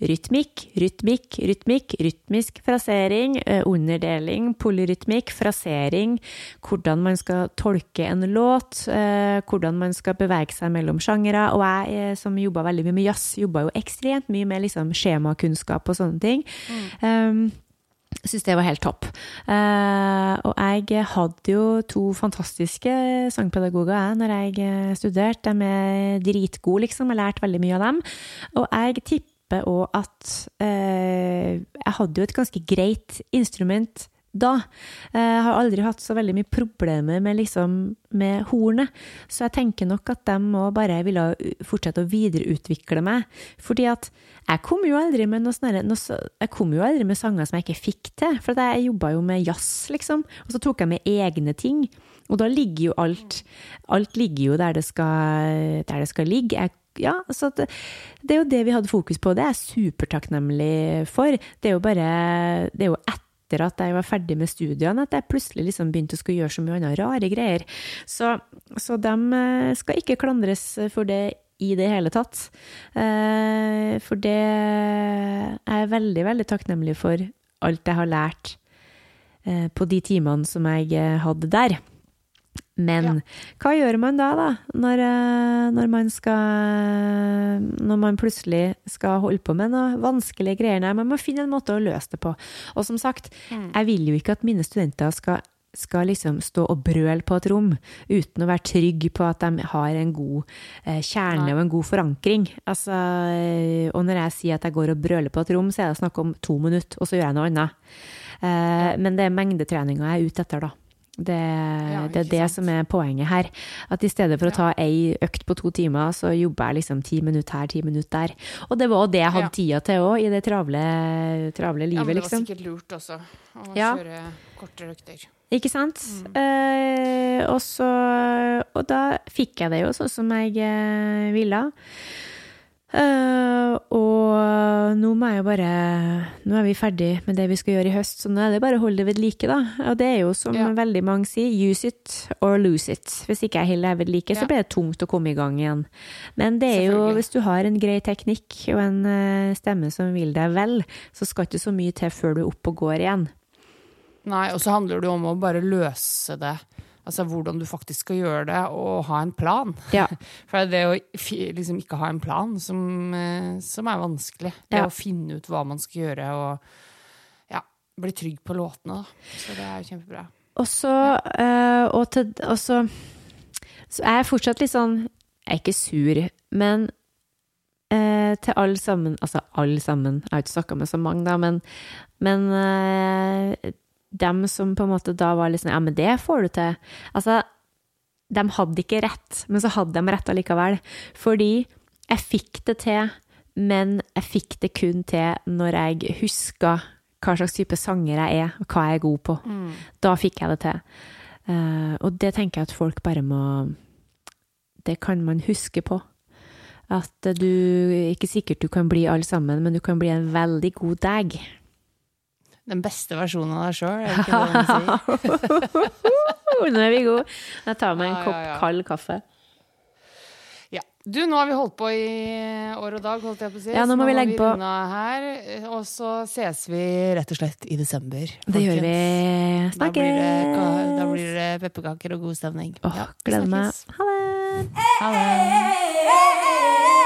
rytmikk, rytmikk, rytmikk, rytmisk frasering, eh, underdeling, polyrytmikk, frasering, hvordan man skal tolke en låt, eh, hvordan man skal bevege seg mellom sjangere. Og jeg eh, som jobba veldig mye med jazz, jobba jo ekstremt mye med liksom skjemakunnskap og sånne ting. Um, Syns det var helt topp. Uh, og jeg hadde jo to fantastiske sangpedagoger jeg, når jeg studerte. De er dritgode, liksom. Jeg har lært veldig mye av dem. Og jeg tipper òg at eh, jeg hadde jo et ganske greit instrument da. Eh, Jeg har aldri hatt så veldig mye problemer med, liksom, med hornet, så jeg tenker nok at de òg bare ville fortsette å videreutvikle meg. Fordi at jeg kom jo aldri med noe sånne, noe, jeg kom jo aldri med sanger som jeg ikke fikk til, for jeg jobba jo med jazz, liksom, og så tok jeg med egne ting. Og da ligger jo alt Alt ligger jo der det skal, der det skal ligge. Jeg ja, så det, det er jo det vi hadde fokus på. Det er jeg supertakknemlig for. Det er jo bare Det er jo etter at jeg var ferdig med studiene, at jeg plutselig liksom begynte å skulle gjøre så mye annet rare greier. Så, så de eh, skal ikke klandres for det i det hele tatt. Eh, For det jeg er veldig, veldig takknemlig for alt jeg har lært eh, på de timene som jeg hadde der. Men hva gjør man da, da? Når, eh, når man skal Når man plutselig skal holde på med noe vanskelige greier? Nei, man må finne en måte å løse det på. Og som sagt, jeg vil jo ikke at mine studenter skal skal liksom stå og brøle på et rom uten å være trygg på at de har en god eh, kjerne og en god forankring. Altså, eh, og når jeg sier at jeg går og brøler på et rom, så er det snakk om to minutter, og så gjør jeg noe annet. Eh, men det er mengdetreninga jeg er ute etter, da. Det, det er det sant. som er poenget her. At i stedet for å ta ei økt på to timer, så jobber jeg liksom ti minutter her, ti minutter der. Og det var det jeg hadde Ja. tida til òg, i det travle, travle Ja, men det var liksom. sikkert lurt også å Ja. kjøre kortere økter. Ikke sant? Eh, og så Og da fikk jeg det jo sånn som jeg eh, ville. Eh, og nå må jeg jo bare Nå er vi ferdig med det vi skal gjøre i høst, så nå er det bare å holde det ved like, da. Og det er jo som Ja. veldig mange sier, use it or lose it. Hvis ikke jeg holder det ved like, så blir det tungt å komme i gang igjen. Men det er jo, hvis du har en grei teknikk og en eh, stemme som vil deg vel, så skal ikke så mye til før du er oppe og går igjen. Nei, og så handler det jo om å bare løse det. Altså hvordan du faktisk skal gjøre det, og ha en plan. Ja. For det er å liksom ikke ha en plan som, eh, som er vanskelig. Det Ja. å finne ut hva man skal gjøre, og ja, bli trygg på låtene, da. Så det er kjempebra. Og så, eh, og til, og så, så er jeg fortsatt litt sånn, jeg er ikke sur, men øh, til alle sammen, altså alle sammen, jeg har ikke snakket med så mange da, men, men eh, dem som på en måte da var litt sånn, ja, men det får du til. Altså, de hadde ikke rett, men så hadde de rett allikevel. Fordi jeg fikk det til, men jeg fikk det kun til når jeg huska hva slags type sanger jeg er, og hva jeg er god på. Da fikk jeg det til. Uh, og det tenker jeg at folk bare må Det kan man huske på. At du Ikke sikkert du kan bli alle sammen, men du kan bli en veldig god deg. Den beste versjonen av deg sjøl, er det ikke det man sier? Nå er vi gode. Jeg tar meg en Ja, ja, kopp ja. kald kaffe. Ja. Du, nå har vi holdt på i år og dag, holdt jeg på å si. Ja, nå må vi legge på. runde her, og så ses vi rett og slett i desember. Det gjør vi. Snakkes! Da blir det pepperkaker og god stemning. Åh, Ja, gleder meg. Ha det! Ha det.